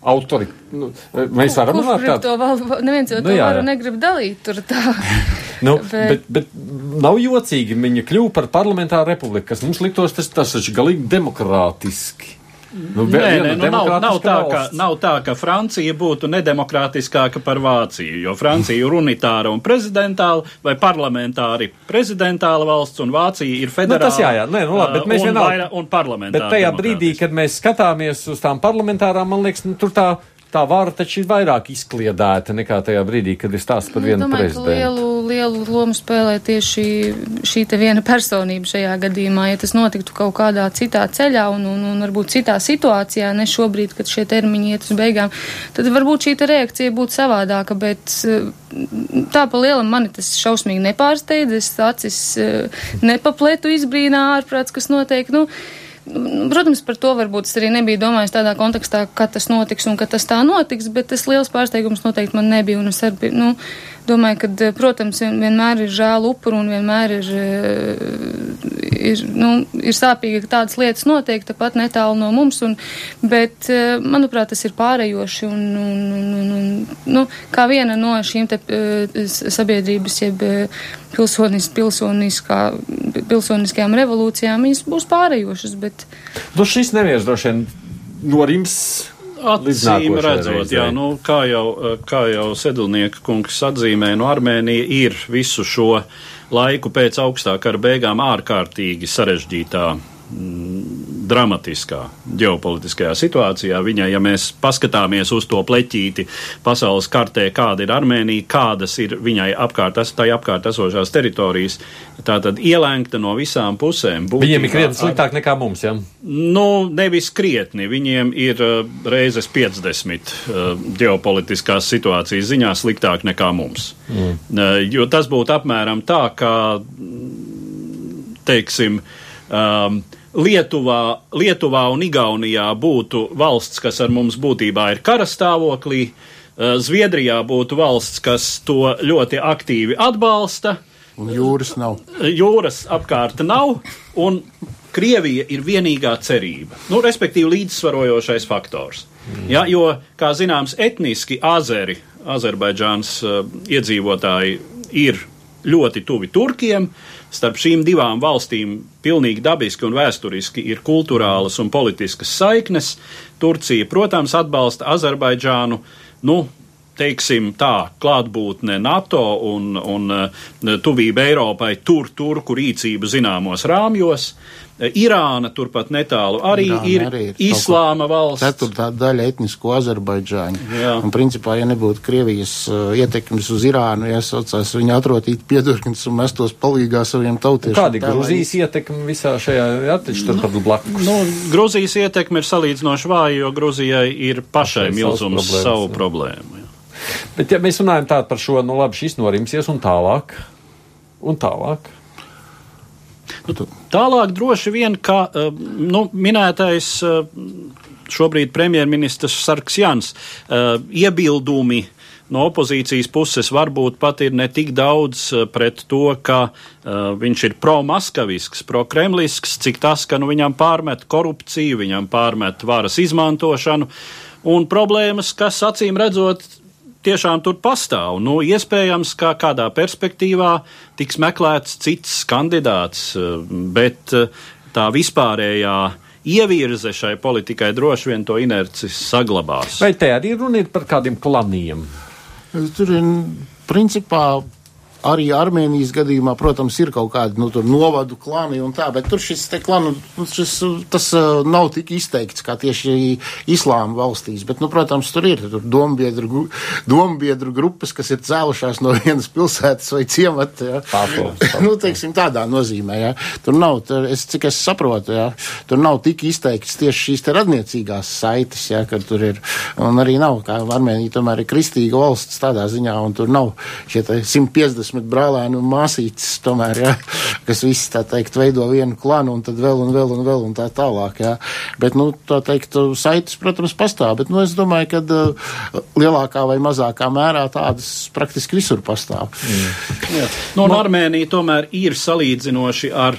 Autori, nu, mēs varam runāt par to vēl, neviens jau nu, to jā, varu negrib dalīt tur tā. nu, bet... Bet, bet nav jocīgi, viņa kļuva par parlamentāru republiku, kas mums liktos tas, tas taču galīgi demokrātiski. Nu, nē, nē, nu, nav, nav, tā, ka, nav tā, ka Francija būtu nedemokrātiskāka par Vāciju, jo Francija ir unitāra un prezidentāla vai parlamentāri prezidentāla valsts, un Vācija ir federāla. Nu, tas jā, jā, nē, nu labi, bet mēs un, vienalga. Un parlamentāra. Bet tajā brīdī, kad mēs skatāmies uz tām parlamentārām, man liekas, nu, tur tā tā vara taču ir vairāk izkliedēta nekā tajā brīdī, kad ir stāsts par vienu domāju, prezidentu. Lielu, lielu lomu spēlē tieši šī te viena personība šajā gadījumā. Ja tas notiktu kaut kādā citā ceļā un, un, un varbūt citā situācijā, ne šobrīd, kad šie termiņi iet uz beigām, tad varbūt šī reakcija būtu savādāka, bet tā pa lielam mani tas šausmīgi nepārsteidz. Es acis nepapletu izbrīnā ārprāts, kas notiek. Nu, Protams, par to varbūt es arī nebiju domājis tādā kontekstā, ka tas notiks un ka tas tā notiks, bet tas liels pārsteigums noteikti man nebija. Un es arī, nu, domāju, ka, eh, protams, vienmēr ir žēl upuru un vienmēr ir, eh, ir, nu, ir sāpīgi, ka tādas lietas notiek tepat netālu no mums, un, bet, eh, manuprāt, tas ir pārējoši un, un, un, un, nu, kā viena no šīm te sabiedrības, jeb pilsonis, pilsoniskā, pilsoniskajām revolūcijām, viņas būs pārējošas, bet. Nu, šis neviens droši vien norims Acīm redzot, jā, nu, kā jau, kā jau Sedlnieka kungs atzīmē, no nu, Armēnija ir visu šo laiku pēc augstā kara beigām ārkārtīgi sarežģītā dramatiskā ģeopolitiskajā situācijā. Viņai, ja mēs paskatāmies uz to pleķīti pasaules kartē, kāda ir Armēnija, kādas ir viņai apkārt, tai apkārt esošās teritorijas, tā tad ielēgta no visām pusēm. Būtībā, viņiem ir krietni sliktāk nekā mums, jā? Ja? Nu, nevis krietni, viņiem ir uh, reizes 50 uh, ģeopolitiskās situācijas ziņā sliktāk nekā mums. Mm. Uh, jo tas būtu apmēram tā, kā, teiksim, um, Lietuvā, Lietuvā un Igaunijā būtu valsts, kas ar mums būtībā ir karastāvoklī, eh, Zviedrijā būtu valsts, kas to ļoti aktīvi atbalsta. Un jūras nav. Jūras apkārt nav, un Krievija ir vienīgā cerība, nu, respektīvi līdzsvarojošais faktors. Mm. Ja, jo, kā zināms, etniski azeri, Azerbaidžāns uh, iedzīvotāji ir ļoti tuvi turkiem. Starp šīm divām valstīm pilnīgi dabiski un vēsturiski ir kultūrālas un politiskas saiknes. Turcija, protams, atbalsta Azerbaidžānu. Nu, teiksim tā, klātbūtne NATO un, un uh, tuvība Eiropai tur turku rīcību zināmos rāmjos. Irāna turpat netālu arī Irāna ir, arī ir islāma valsts. Ceturtā daļa etnisko Azerbaidžāņu. Jā. Un principā, ja nebūtu Krievijas uh, ietekmes uz Irānu, jāsaucās, viņi atrotītu piedurknes un mestos palīgā saviem tautiešiem. Kāda ir Gruzijas lai... ietekme visā šajā attiecībā turpat nu, blakus? Nu, Gruzijas ietekme ir salīdzinoši vāja, jo Gruzijai ir pašai milzums savu jā. problēmu. Bet ja mēs runājam tā par šo, nu labi, šis norimsies un tālāk, un tālāk. Nu, tālāk droši vien, ka eh, nu, minētais eh, šobrīd premjerministrs Sarks Jans eh, iebildumi no opozīcijas puses varbūt pat ir ne tik daudz pret to, ka uh, viņš ir pro-maskavisks, pro-kremlisks, cik tas, ka nu, viņam pārmet korupciju, viņam pārmet varas izmantošanu un problēmas, kas acīm redzot tiešām tur pastāv. Nu, iespējams, ka kādā perspektīvā tiks meklēts cits kandidāts, bet tā vispārējā ievirze šai politikai droši vien to inerci saglabās. Vai te arī runa ir par kādiem klaniem? Tur ir principā Arī Armēnijas gadījumā, protams, ir kaut kādi nu, novadu klani un tā, bet tur šis klanu, nu, tas uh, nav tik izteikts kā tieši islāma valstīs. Bet, nu, protams, tur ir tur dombiedru, dombiedru grupas, kas ir cēlušās no vienas pilsētas vai ciemata. Ja. nu, teiksim, tādā nozīmē. Ja. Tur nav, tur, es, cik es saprotu, ja, tur nav tik izteikts tieši šīs radniecīgās saites, ja, kad tur ir. Un arī nav, kā Armēnija tomēr ir kristīga valsts tādā ziņā, un tur nav šie 150 20 brālēni un māsītes, tomēr, ja, kas visi, tā teikt, veido vienu klanu un tad vēl un vēl un vēl un tā tālāk. Ja. Bet, nu, tā teikt, saites, protams, pastāv, bet, nu, es domāju, ka uh, lielākā vai mazākā mērā tādas praktiski visur pastāv. Mm. Jā. No, no Armēnija tomēr ir salīdzinoši ar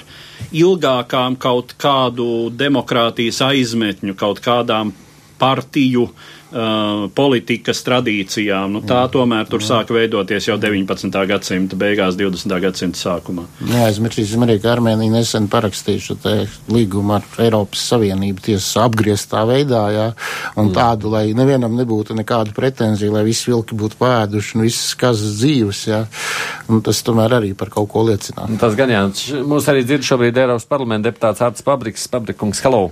ilgākām kaut kādu demokrātijas aizmetņu, kaut kādām partiju uh, politikas tradīcijām. Nu, tā tomēr tur sāka veidoties jau 19. gadsimta beigās, 20. gadsimta sākumā. Neaizmirsīsim arī, ka Armēnija nesen parakstīja šo līgumu ar Eiropas Savienību tiesas apgrieztā veidā, jā, un mm. tādu, lai nevienam nebūtu nekāda pretenzija, lai visi vilki būtu pēduši un visas kazas dzīves, jā. Un tas tomēr arī par kaut ko liecina. Tas gan jā, mūs arī dzird šobrīd Eiropas parlamenta deputāts Arts Pabriks, Pabrikungs, hello!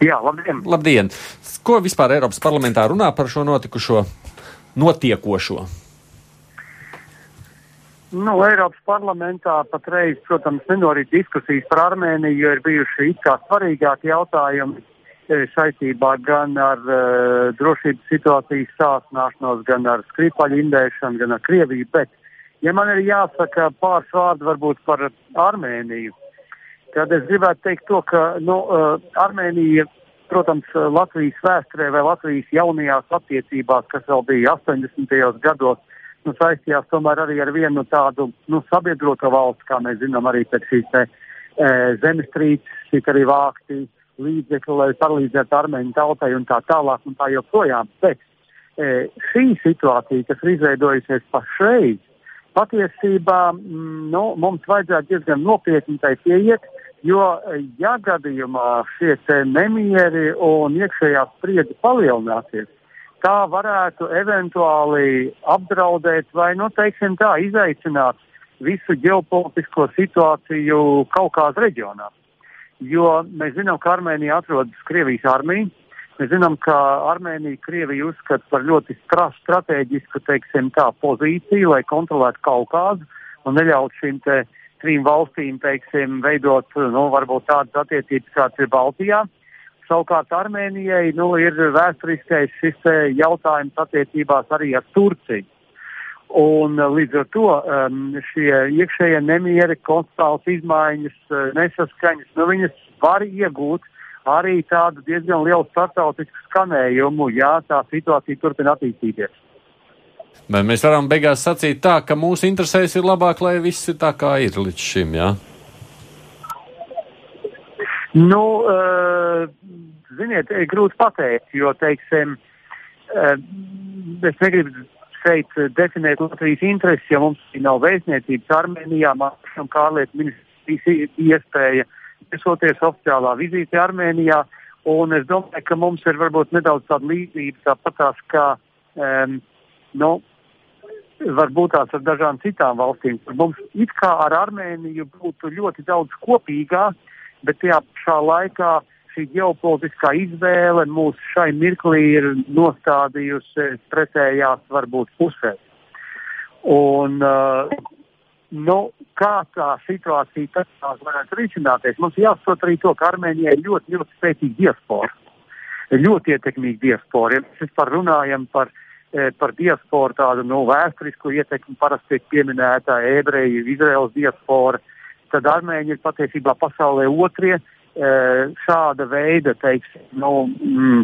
Jā, labdien! Labdien! Ko vispār Eiropas parlamentā runā par šo notikušo, notiekošo? Nu, Eiropas parlamentā patreiz, protams, nenorīt diskusijas par Armēniju, jo ir bijuši it kā svarīgāki jautājumi e, saistībā gan ar uh, drošības situācijas sāsnāšanos, gan ar skripaļu indēšanu, gan ar Krieviju. Bet, ja man ir jāsaka pāris vārdi varbūt par Armēniju, tad es gribētu teikt to, ka nu, uh, Armēnija, protams, Latvijas vēsturē vai Latvijas jaunajās attiecībās, kas vēl bija 80. gados, nu, saistījās tomēr arī ar vienu tādu nu, sabiedroto valsts, kā mēs zinām, arī pēc šīs e, zemestrīces tika arī vākti līdzekļi, lai palīdzētu armēņu tautai un tā tālāk un tā joprojām. Bet e, šī situācija, kas ir izveidojusies pašreiz, patiesībā mm, nu, mums vajadzētu diezgan nopietni tai pieiet, Jo, ja gadījumā šie nemieri un iekšējā spriedze palielināsies, tā varētu eventuāli apdraudēt vai, nu, teiksim tā, izaicināt visu ģeopolitisko situāciju Kaukāza reģionā. Jo mēs zinām, ka Armēnija atrodas Krievijas armijā. Mēs zinām, ka Armēnija Krievija uzskata par ļoti strateģisku teiksim, tā, pozīciju, lai kontrolētu Kaukāzu un neļautu šīm trim valstīm, teiksim, veidot, nu, varbūt tādas attiecības, kāds ir Baltijā. Savukārt Armēnijai nu, ir vēsturiskais šis jautājums attiecībās arī ar Turciju. Un līdz ar to um, šie iekšējie nemieri, konstāls izmaiņas, nesaskaņas, nu, viņas var iegūt arī tādu diezgan lielu startautisku skanējumu, ja tā situācija turpina attīstīties. Bet mēs varam beigās sacīt tā, ka mūsu interesēs ir labāk, lai viss ir tā, kā ir līdz šim, jā? Nu, uh, ziniet, grūti pateikt, jo, teiksim, uh, es negribu šeit definēt Latvijas intereses, jo mums nav vēstniecības Armēnijā, man kā ārlietu ministrijas iespēja viesoties oficiālā vizīte Armēnijā, un es domāju, ka mums ir varbūt nedaudz tāda līdzība, tāpatās kā, um, nu, varbūt tās ar dažām citām valstīm. Mums it kā ar Armēniju būtu ļoti daudz kopīgā, bet tajā pašā laikā šī ģeopolitiskā izvēle mūs šai mirklī ir nostādījusi pretējās varbūt pusēs. Un, uh, nu, kā tā situācija tad varētu risināties? Mums jāsaprot arī to, ka Armēnijai ir ļoti, ļoti spēcīga diaspora. Ļoti ietekmīga diaspora. Ja mēs vispār runājam par uh, par diasporu tādu nu, vēsturisku ietekmi parasti tiek pieminēta ebreju, Izraels diaspora. Tad armēņi ir patiesībā pasaulē otrie e, šāda veida, teiksim, nu, mm,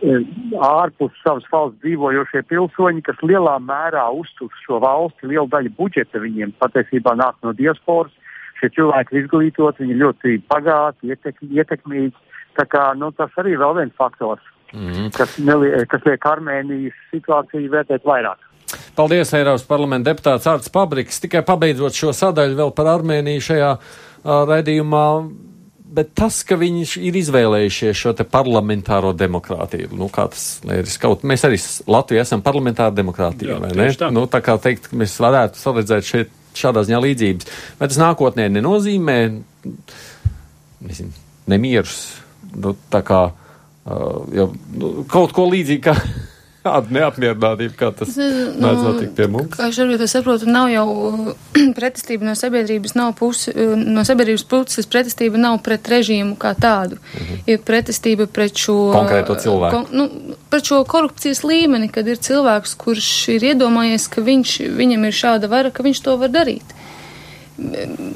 e, ārpus savas valsts dzīvojošie pilsoņi, kas lielā mērā uztur šo valsti, liela daļa budžeta viņiem patiesībā nāk no diasporas. Šie cilvēki ir izglītoti, viņi ir ļoti pagāti, ietek, ietekmīgi. Tā kā, nu, tas arī ir vēl viens faktors, Mm. Kas, nelie, kas liek Armēnijas situāciju vērtēt vairāk. Paldies, Eiropas parlamenta deputāts Arts Pabriks. Tikai pabeidzot šo sadaļu vēl par Armēniju šajā uh, raidījumā. Bet tas, ka viņi ir izvēlējušies šo parlamentāro demokrātiju, nu, kā tas ir kaut mēs arī Latvijā esam parlamentāra demokrātija, Jā, vai ne? Tā. Nu, tā kā teikt, mēs varētu saredzēt šeit šādā ziņā līdzības. Vai tas nākotnē nenozīmē, nezinu, nemierus, nu, tā kā, jau, nu, kaut ko līdzīgi kā tāda neapmierinātība, kā tas mēdz nu, notikt pie mums. Kā es saprotu, nav jau pretestība no sabiedrības, nav pusi, no sabiedrības puses pretestība nav pret režīmu kā tādu. Mhm. Ir pretestība pret šo. Konkrēto cilvēku. Kon, nu, pret šo korupcijas līmeni, kad ir cilvēks, kurš ir iedomājies, ka viņš, viņam ir šāda vara, ka viņš to var darīt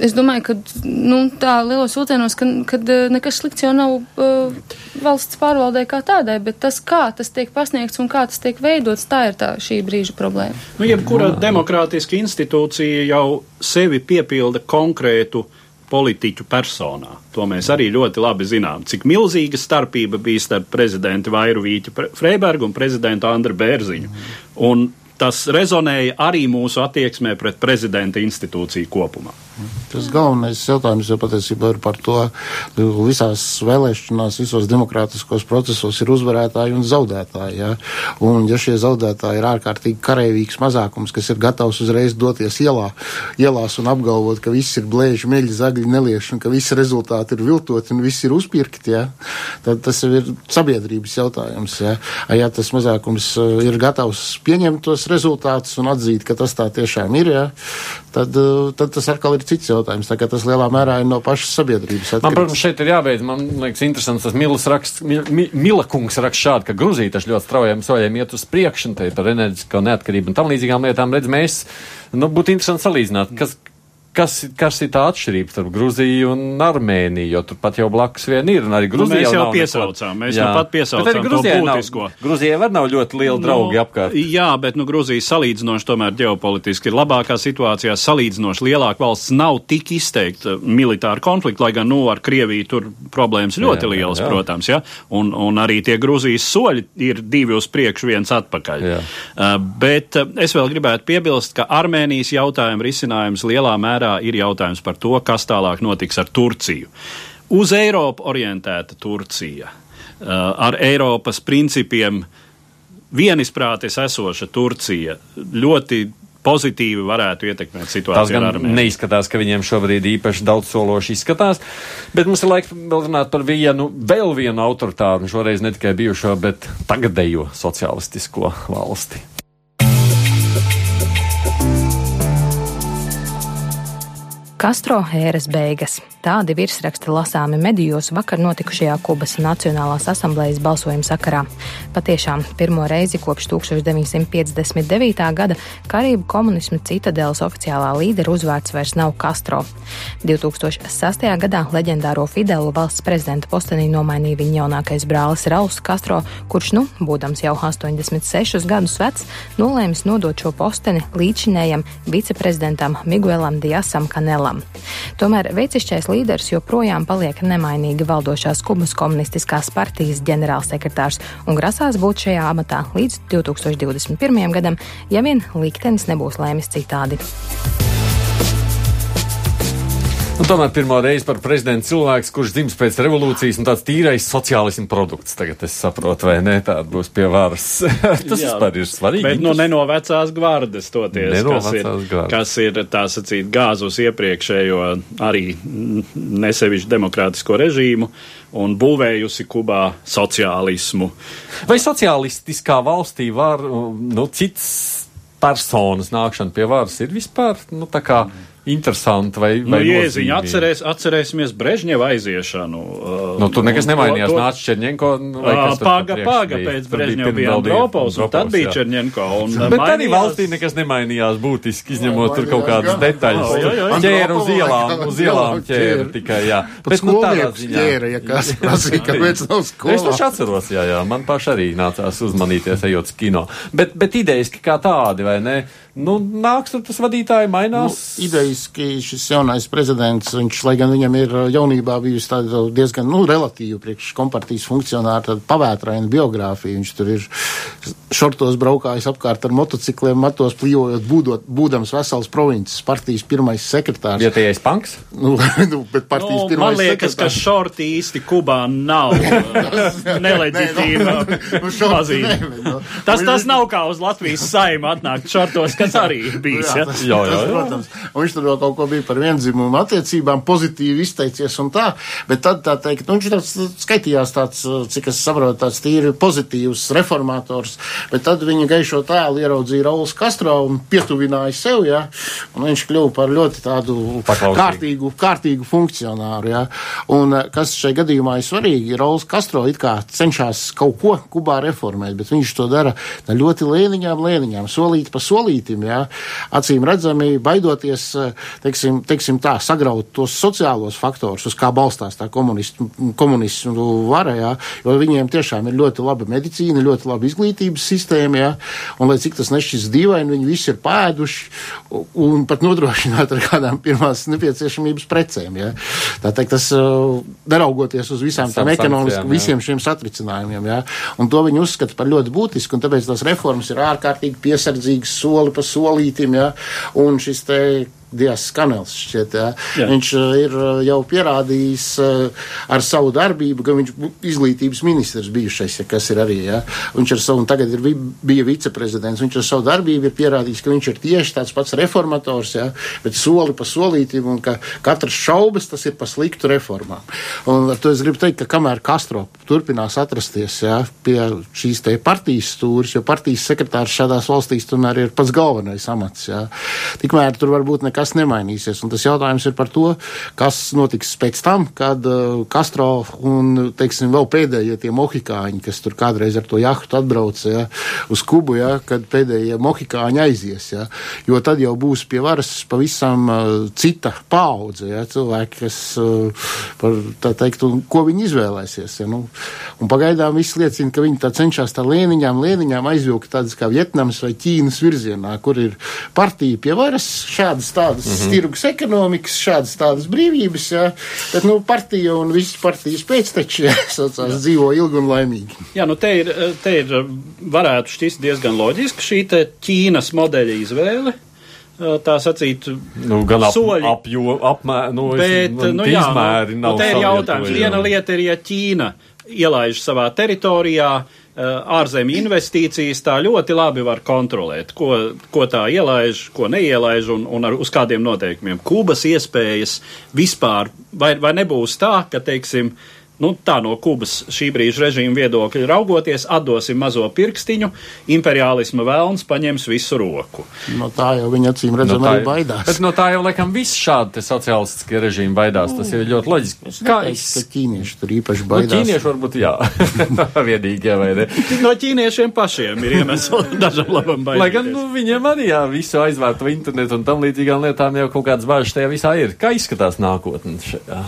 es domāju, ka nu, tā lielos vilcienos, ka, kad eh, nekas slikts jau nav uh, valsts pārvaldē kā tādai, bet tas, kā tas tiek pasniegts un kā tas tiek veidots, tā ir tā šī brīža problēma. Nu, jebkura demokrātiska institūcija jau sevi piepilda konkrētu politiķu personā. To mēs arī ļoti labi zinām, cik milzīga starpība bija starp prezidentu Vairu Vīķu Freibergu un prezidentu Andru Bērziņu. Un tas rezonēja arī mūsu attieksmē pret prezidenta institūciju kopumā. Tas galvenais jautājums jau patiesībā ir par to, ka visās vēlēšanās, visos demokrātiskos procesos ir uzvarētāji un zaudētāji. Ja? Un, ja šie zaudētāji ir ārkārtīgi karavīgs mazākums, kas ir gatavs uzreiz doties ielā, ielās un apgalvot, ka viss ir blēži, meļi, zagļi, nelieši un ka visi rezultāti ir viltoti un viss ir uzpirkti, ja? tad tas ir sabiedrības jautājums. Ja? ja tas mazākums uh, ir gatavs pieņemt tos rezultātus un atzīt, ka tas tā tiešām ir, ja? tad, uh, tad tas atkal ir cits jautājums. Tā kā tas lielā mērā ir no pašas sabiedrības. Atkarīgs. Man, protams, šeit ir jābeidz. Man liekas, interesants tas Milas raksts. Mi, Mila kungs raksta šādi, ka Gruzija taču ļoti straujiem soļiem iet uz priekšu, un te ir par enerģisko neatkarību un tam līdzīgām lietām. Redz, mēs, nu, būtu interesanti salīdzināt, kas, Kas, kas ir tā atšķirība starp Gruziju un Armēniju? Jo turpat jau blakus vien ir. Arī Gruzija nu, mēs jau piesaucām. Mēs jā. jau pat piesaucām to būtisko. Nav, Gruzijai var nav ļoti liela draugi nu, apkārt. Jā, bet nu, Gruzija salīdzinoši tomēr ģeopolitiski ir labākā situācijā. Salīdzinoši lielāka valsts nav tik izteikta militāra konflikta, lai gan nu, ar Krieviju tur problēmas ļoti jā, lielas, jā, jā. protams. Ja? Un, un arī tie Gruzijas soļi ir divi uz priekšu, viens atpakaļ. Jā. Uh, bet uh, es vēl gribētu piebilst, ka Armēnijas jautājuma risinājums lielā mērā mērā ir jautājums par to, kas tālāk notiks ar Turciju. Uz Eiropu orientēta Turcija, uh, ar Eiropas principiem vienisprātis esoša Turcija ļoti pozitīvi varētu ietekmēt situāciju ar Armēniju. Neizskatās, ka viņiem šobrīd īpaši daudz sološi izskatās, bet mums ir laiks vēl runāt par vienu, vēl vienu autoritāru, šoreiz ne tikai bijušo, bet tagadējo socialistisko valsti. Kastro ēras beigas. Tādi virsraksti lasāmi medijos vakar notikušajā Kubas Nacionālās asamblejas balsojuma sakarā. Patiešām pirmo reizi kopš 1959. gada Karību komunismu citadēlas oficiālā līdera uzvārds vairs nav Castro. 2006. gadā leģendāro Fidelu valsts prezidenta postenī nomainīja viņa jaunākais brālis Rauls Castro, kurš, nu, būdams jau 86 gadus vecs, nolēmis nodot šo posteni līdzinējam viceprezidentam Miguelam Diasam Kanelam. Tomēr veicišķais līderis joprojām paliek nemainīgi valdošās Kubas komunistiskās partijas ģenerālsekretārs un grasās būt šajā amatā līdz 2021. gadam, ja vien liktenis nebūs lēmis citādi. Un tomēr pirmo reizi par prezidentu cilvēks, kurš dzims pēc revolūcijas un tāds tīrais sociālismu produkts. Tagad es saprotu, vai ne, tāda būs pie varas. Tas vispār ir svarīgi. Bet nu ne no vecās gvardes toties, ne no kas, ir, gvardes. kas ir, tā sacīt, gāzus iepriekšējo arī nesevišķu demokrātisko režīmu un būvējusi Kubā sociālismu. Vai sociālistiskā valstī var, nu, cits personas nākšana pie varas ir vispār, nu, tā kā. Mm interesanti vai, vai nu, Jēziņ, atcerēs, atcerēsimies Brežņeva aiziešanu. Uh, nu, tur nekas nemainījās, to, nāca Čerņenko. Uh, paga, paga pēc Brežņeva bija Andropovs, un tad bija Čerņenko. Un, Bet mainījās... arī valstī nekas nemainījās būtiski, izņemot tur kaut kādas detaļas. Ķēra uz ielām, uz ielām ķēra tikai, jā. Bet, nu, tādā ziņā. Ķēra, ja kas prasīja, kāpēc nav skolā. Es taču atceros, jā, jā, man paši arī nācās uzmanīties, ejot uz kino. Bet, bet idejas kā tādi, vai ne? Nu, nāks tur tas vadītāji mainās. Nu, idejiski šis jaunais prezidents, viņš, lai gan viņam ir jaunībā bijusi tāda diezgan, nu, relatīvi priekš kompartijas funkcionāra, tāda pavētraina biogrāfija. Viņš tur ir šortos braukājis apkārt ar motocikliem, matos plīvojot, būdot, būdams vesels provinces partijas pirmais sekretārs. Vietējais panks? Nu, nu, bet partijas Nu, pirmais man liekas, ka sekretārs. šorti īsti Kubā nav neleģitīva Nu, ne, nu. Tas, tas nav kā uz Latvijas saimu atnākt šortos, kas arī bijis. Ja? tas, Jā, jā, tas, jā. protams. Un viņš tur vēl kaut ko bija par vienzimumu attiecībām, pozitīvi izteicies un tā. Bet tad tā teikt, nu, viņš tāds skaitījās tāds, cik es saprotu, tāds tīri pozitīvs reformators. Bet tad viņa gaišo tēlu ieraudzīja Rauls Kastro un pietuvināja sev, jā. Un viņš kļuva par ļoti tādu kārtīgu, kārtīgu funkcionāru, jā. Un eh, kas šai gadījumā ir svarīgi, Rauls Kastro it kā cenšas kaut ko Kubā reformēt, bet viņš to dara ļoti lēniņām, lēniņām, solīt pa solītim, jā. Acīm redzami, baidoties, eh, teiksim, teiksim tā, sagraut tos sociālos faktorus, uz kā balstās tā komunistu, komunistu vara, jā, jo viņiem tiešām ir ļoti laba medicīna, ļoti laba izglītības sistēma, jā, un lai cik tas nešķis dīvaini, viņi visi ir pēduši un pat nodrošināti ar kādām pirmās nepieciešamības precēm, jā. Tā teikt, tas uh, neraugoties uz visām tām ekonomiskām, visiem šiem satricinājumiem, jā, un to viņi uzskata par ļoti būtisku, un tāpēc tās reformas ir ārkārtīgi piesardzīgas soli pa solītim, jā, un šis te Dievs Kanels šķiet. Jā. Viņš uh, ir uh, jau pierādījis uh, ar savu darbību, ka viņš izglītības ministrs bijušais, ja kas ir arī, jā. Viņš ar savu, un tagad ir, bija viceprezidents, viņš ar savu darbību ir pierādījis, ka viņš ir tieši tāds pats reformators, jā, bet soli pa solītim, un ka katrs šaubas tas ir pa sliktu reformām. Un ar to es gribu teikt, ka kamēr Castro turpinās atrasties, jā, pie šīs te partijas stūris, jo partijas sekretārs šādās valstīs tomēr ir pats galvenais amats, jā, tikmēr tur varbūt nekas nemainīsies. Un tas jautājums ir par to, kas notiks pēc tam, kad uh, Castro un, teiksim, vēl pēdējie tie mohikāņi, kas tur kādreiz ar to jahtu atbrauca ja, uz Kubu, ja, kad pēdējie mohikāņi aizies. Ja, jo tad jau būs pie varas pavisam uh, cita paudze, ja, cilvēki, kas, uh, par, tā teikt, un ko viņi izvēlēsies. Ja, nu, un pagaidām viss liecina, ka viņi tā cenšas tā lēniņām, lēniņām aizvilkt tādas kā Vietnamas vai Ķīnas virzienā, kur ir partija pie varas, šādas tādas mm -hmm. tirgus ekonomikas, šādas tādas brīvības, jā, bet, nu, partija un visas partijas pēcteči, jā, saucās, dzīvo ilgi un laimīgi. Jā, nu te ir, te ir varētu šķist diezgan loģiski šī te Ķīnas modeļa izvēle. Tā sacīt, Nu, gan ap, soļi. apjo, apmēr, nu, es- Bet, nu, nu, tie jā, izmēri nu, nav nu, te ir jautājums. Viena lieta ir, ja Ķīna ielaiž savā teritorijā eh, ārzemju investīcijas, tā ļoti labi var kontrolēt, ko, ko tā ielaiž, ko neielaiž un, un ar, uz kādiem noteikumiem. Kubas iespējas vispār, vai, vai nebūs tā, ka, teiksim, Nu, tā no Kubas šī brīža režīma viedokļa raugoties, atdosim mazo pirkstiņu, imperiālisma vēlns paņems visu roku. No tā jau viņi acīm redzam tā arī baidās. Bet no tā jau, laikam, viss šādi te sociālistiskie režīmi baidās. Tas ir ļoti loģiski. Es neteiktu, ka ķīnieši tur īpaši Nu, baidās. ķīnieši varbūt jā. Vienīgie vai ne? No ķīniešiem pašiem ir iemesli dažam labam baidīties. Lai gan nu, viņiem arī jā, visu aizvērtu internetu un tam līdzīgām lietām jau kaut kādas bažas tajā visā ir. Kā izskatās nākotne šajā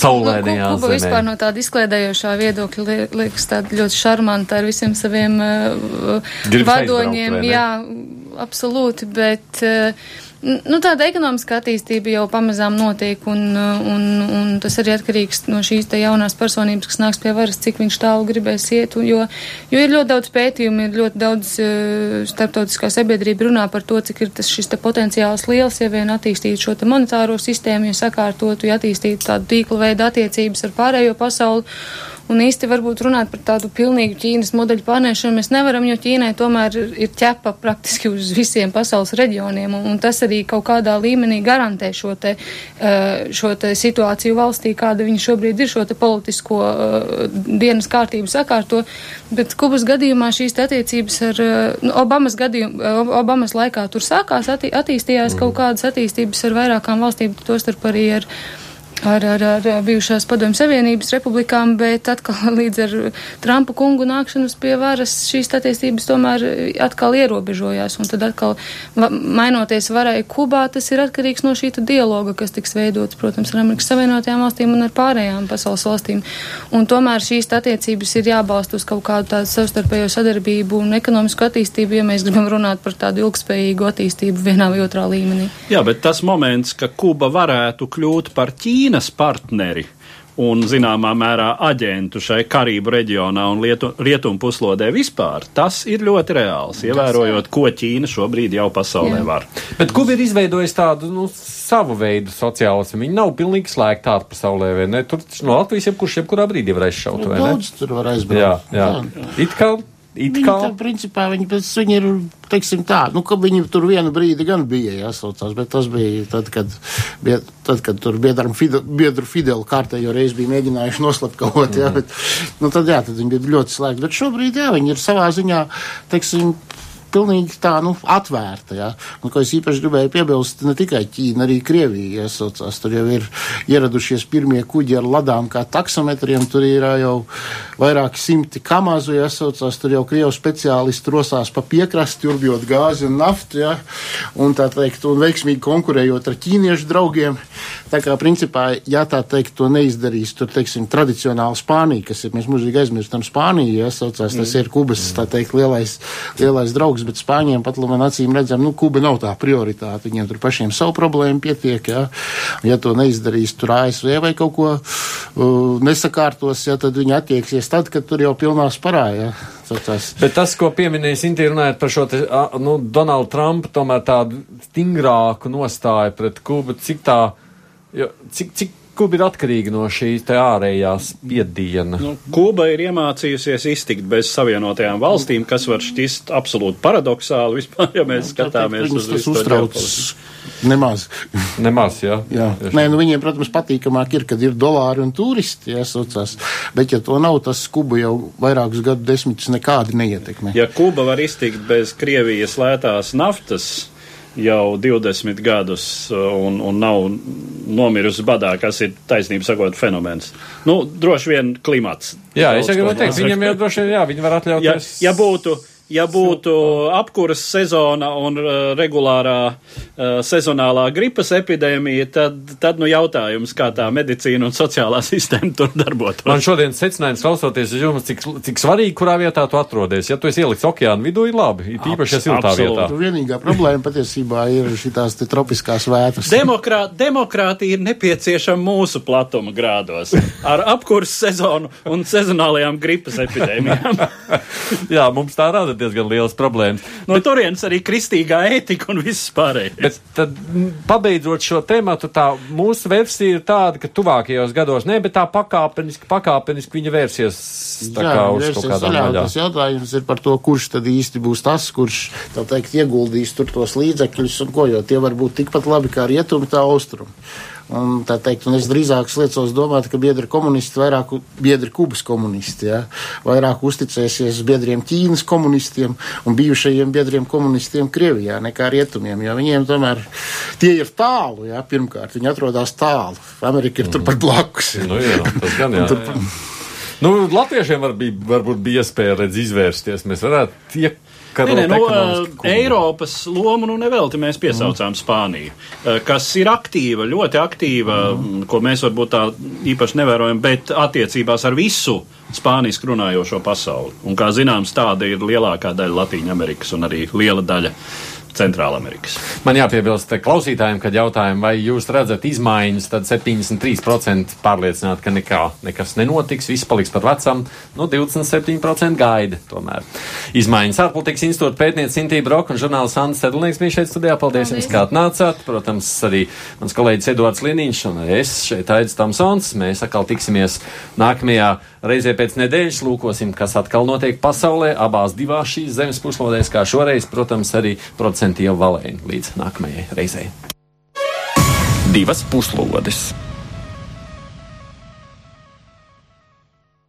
saulēnajā Kuba vispār zemē? no tāda izkliedējošā viedokļa li- liekas tāda ļoti šarmanta ar visiem saviem uh, vadoņiem. Jā, absolūti, bet. Uh, Nu, tāda ekonomiska attīstība jau pamazām notiek, un, uh, un, un tas arī atkarīgs no šīs jaunās personības, kas nāks pie varas, cik viņš tālu gribēs iet. Un, jo, jo ir ļoti daudz pētījumu, ir ļoti daudz uh, starptautiskā sabiedrība runā par to, cik ir tas šis te potenciāls liels, ja vien attīstītu šo monetāro sistēmu, ja sakārtotu, ja attīstītu tādu tīkla veidu attiecības ar pārējo pasauli. Un īsti varbūt runāt par tādu pilnīgu Ķīnas modeļu pārnēšanu mēs nevaram, jo Ķīnai tomēr ir, ķepa praktiski uz visiem pasaules reģioniem, un, un tas arī kaut kādā līmenī garantē šo te, eh, šo te situāciju valstī, kāda viņa šobrīd ir, šo te politisko uh, dienas kārtību sakārto. Bet Kubas gadījumā šīs attiecības ar uh, nu, Obamas gadījumu, uh, Obamas laikā tur sākās, attī, attīstījās kaut kādas attīstības ar vairākām valstīm, tostarp arī ar ar, ar, ar bijušās padomju savienības republikām, bet atkal līdz ar Trumpa kungu nākšanas pie varas šīs attiecības tomēr atkal ierobežojās. Un tad atkal mainoties varai Kubā, tas ir atkarīgs no šī dialoga, kas tiks veidots, protams, ar Amerikas Savienotajām valstīm un ar pārējām pasaules valstīm. Un tomēr šīs attiecības ir jābalsta uz kaut kādu tādu savstarpējo sadarbību un ekonomisku attīstību, ja mēs gribam runāt par tādu ilgspējīgu attīstību vienā vai otrā līmenī. Jā, bet tas moments, ka Kuba varētu kļūt par Ķīnu, Ķīnas partneri un zināmā mērā aģentu šai Karību reģionā un lietu, rietumu puslodē vispār, tas ir ļoti reāls, ievērojot, ko Ķīna šobrīd jau pasaulē Jā. var. Bet Kuba ir izveidojis tādu, nu, savu veidu sociālismu. Viņi nav pilnīgi slēgti ārpasaulē, vai ne? Tur no Latvijas jebkurš jebkurā brīdī var aizšaut, vai ne? Daudz tur var aizbraukt. Jā, jā. jā. It kā It viņi kā... tā, principā, viņi, viņi ir, teiksim tā, nu, ka viņi tur vienu brīdi gan bija jāsaucās, bet tas bija tad, kad, bija, tad, kad tur biedram Fidel, biedru Fidelu kārtējo reizi bija mēģinājuši noslapkavot, mm. jā, bet, nu, tad, jā, tad viņi bija ļoti slēgti, bet šobrīd, jā, viņi ir savā ziņā, teiksim, pilnīgi tā, nu, atvērta. Ja? Un, ko es īpaši gribēju piebilst, ne tikai Ķīna, arī Krievija iesaucās. Tur jau ir ieradušies pirmie kuģi ar ladām kā taksometriem, tur ir jau vairāki simti kamāzu iesaucās, tur jau Krievu speciālisti rosās pa piekrasti, urbjot gāzi un naftu, ja? un tā teikt, un veiksmīgi konkurējot ar ķīniešu draugiem. Tā kā, principā, ja tā teikt, to neizdarīs, tur, teiksim, tradicionāli Spānija, kas ir, mēs mūžīgi aizmirstam Spāniju, iesaucās, tas mm. ir Kubas, tā teikt, lielais, lielais draugs bet Spāņiem pat man acīm redzam, nu, Kuba nav tā prioritāte. Viņiem tur pašiem savu problēmu pietiek, ja, ja to neizdarīs tur ASV vai kaut ko uh, nesakārtos, ja, tad viņi attieksies tad, kad tur jau pilnā sparā, ja. Tas. Bet tas, ko pieminēja Sinti, runājot par šo te, nu, Donaldu Trumpu, tomēr tādu stingrāku nostāju pret Kubu, cik tā, jo, cik, cik Kuba ir atkarīga no šīs ārējās spiediena. Nu, Kuba ir iemācījusies iztikt bez savienotajām valstīm, kas var šķist absolūti paradoxāli vispār, ja mēs skatāmies uz visu uztrauc. Nemaz. Nemaz, jā. jā. Nē, nu viņiem, protams, patīkamāk ir, kad ir dolāri un turisti, jāsaucās. Bet, ja to nav, tas Kuba jau vairākus gadu desmitus nekādi neietekmē. Ja Kuba var iztikt bez Krievijas lētās naftas, jau 20 gadus uh, un, un nav nomirusi badā, kas ir taisnība sakot fenomens. Nu, droši vien klimats. Jā, es jau gribēju teikt, viņam jau droši vien, jā, viņi var atļauties. Ja, ja būtu, ja būtu apkuras sezona un uh, regulārā uh, sezonālā gripas epidēmija, tad, tad nu jautājums, kā tā medicīna un sociālā sistēma tur darbotos. Man šodien secinājums klausoties uz jums, cik, cik svarīgi, kurā vietā tu atrodies. Ja tu esi ielikts okeāna vidū, ir labi, ir īpaši, ja siltā vietā. Vienīgā problēma patiesībā ir šitās te tropiskās vētras. Demokrā, demokrātija ir nepieciešama mūsu platuma grādos ar apkuras sezonu un sezonālajām gripas epidēmijām. Jā, mums tā rada diezgan liels problēmas. No bet, turienes arī kristīgā ētika un viss pārējais. Bet tad, pabeidzot šo tēmatu, tā mūsu versija ir tāda, ka tuvākajos gados ne, bet tā pakāpeniski, pakāpeniski viņa vērsies tā Jā, kā uz kaut kādām daļām. Tas jautājums ir par to, kurš tad īsti būs tas, kurš, tā teikt, ieguldīs tur tos līdzekļus un ko, jo tie var būt tikpat labi kā rietumi, tā austrumi. Un, tā teikt, un es drīzāk liecos domāt, ka biedri komunisti vairāk, biedri Kubas komunisti, ja, vairāk uzticēsies biedriem Ķīnas komunistiem un bijušajiem biedriem komunistiem Krievijā nekā rietumiem, jo viņiem tomēr tie ir tālu, ja, pirmkārt, viņi atrodas tālu. Amerika ir turpat blakus. Nu, jā, tas gan jā. tur, jā. Nu, Latviešiem var bija, varbūt bija iespēja redz izvērsties. Mēs varētu tie, Nē, nē, nu, Eiropas lomu nu nevelti mēs piesaucām mm. Spāniju, kas ir aktīva, ļoti aktīva, mm. ko mēs varbūt tā īpaši nevērojam, bet attiecībās ar visu spāniski runājošo pasauli. Un, kā zināms, tāda ir lielākā daļa Latīņa Amerikas un arī liela daļa Centrālamerikas. Man jāpiebilst klausītājiem, kad jautājumi, vai jūs redzat izmaiņas, tad 73% pārliecināti, ka nekā, nekas nenotiks, viss paliks par vecam, nu 27% gaida tomēr. Izmaiņas ārpolitikas institūta pētniece Sintība Broka un žurnāls Andris Sedlnieks bija šeit studijā. Paldies, Paldies. jums, kā atnācāt. Protams, arī mans kolēģis Eduards Liniņš un es šeit Aidis Tamsons. Mēs atkal tiksimies nākamajā reizē pēc nedēļas, lūkosim, kas atkal notiek pasaulē, abās divās šīs zemes puslodēs, kā šoreiz, protams, arī producenti jau valēni līdz nākamajai reizei. Divas puslodes!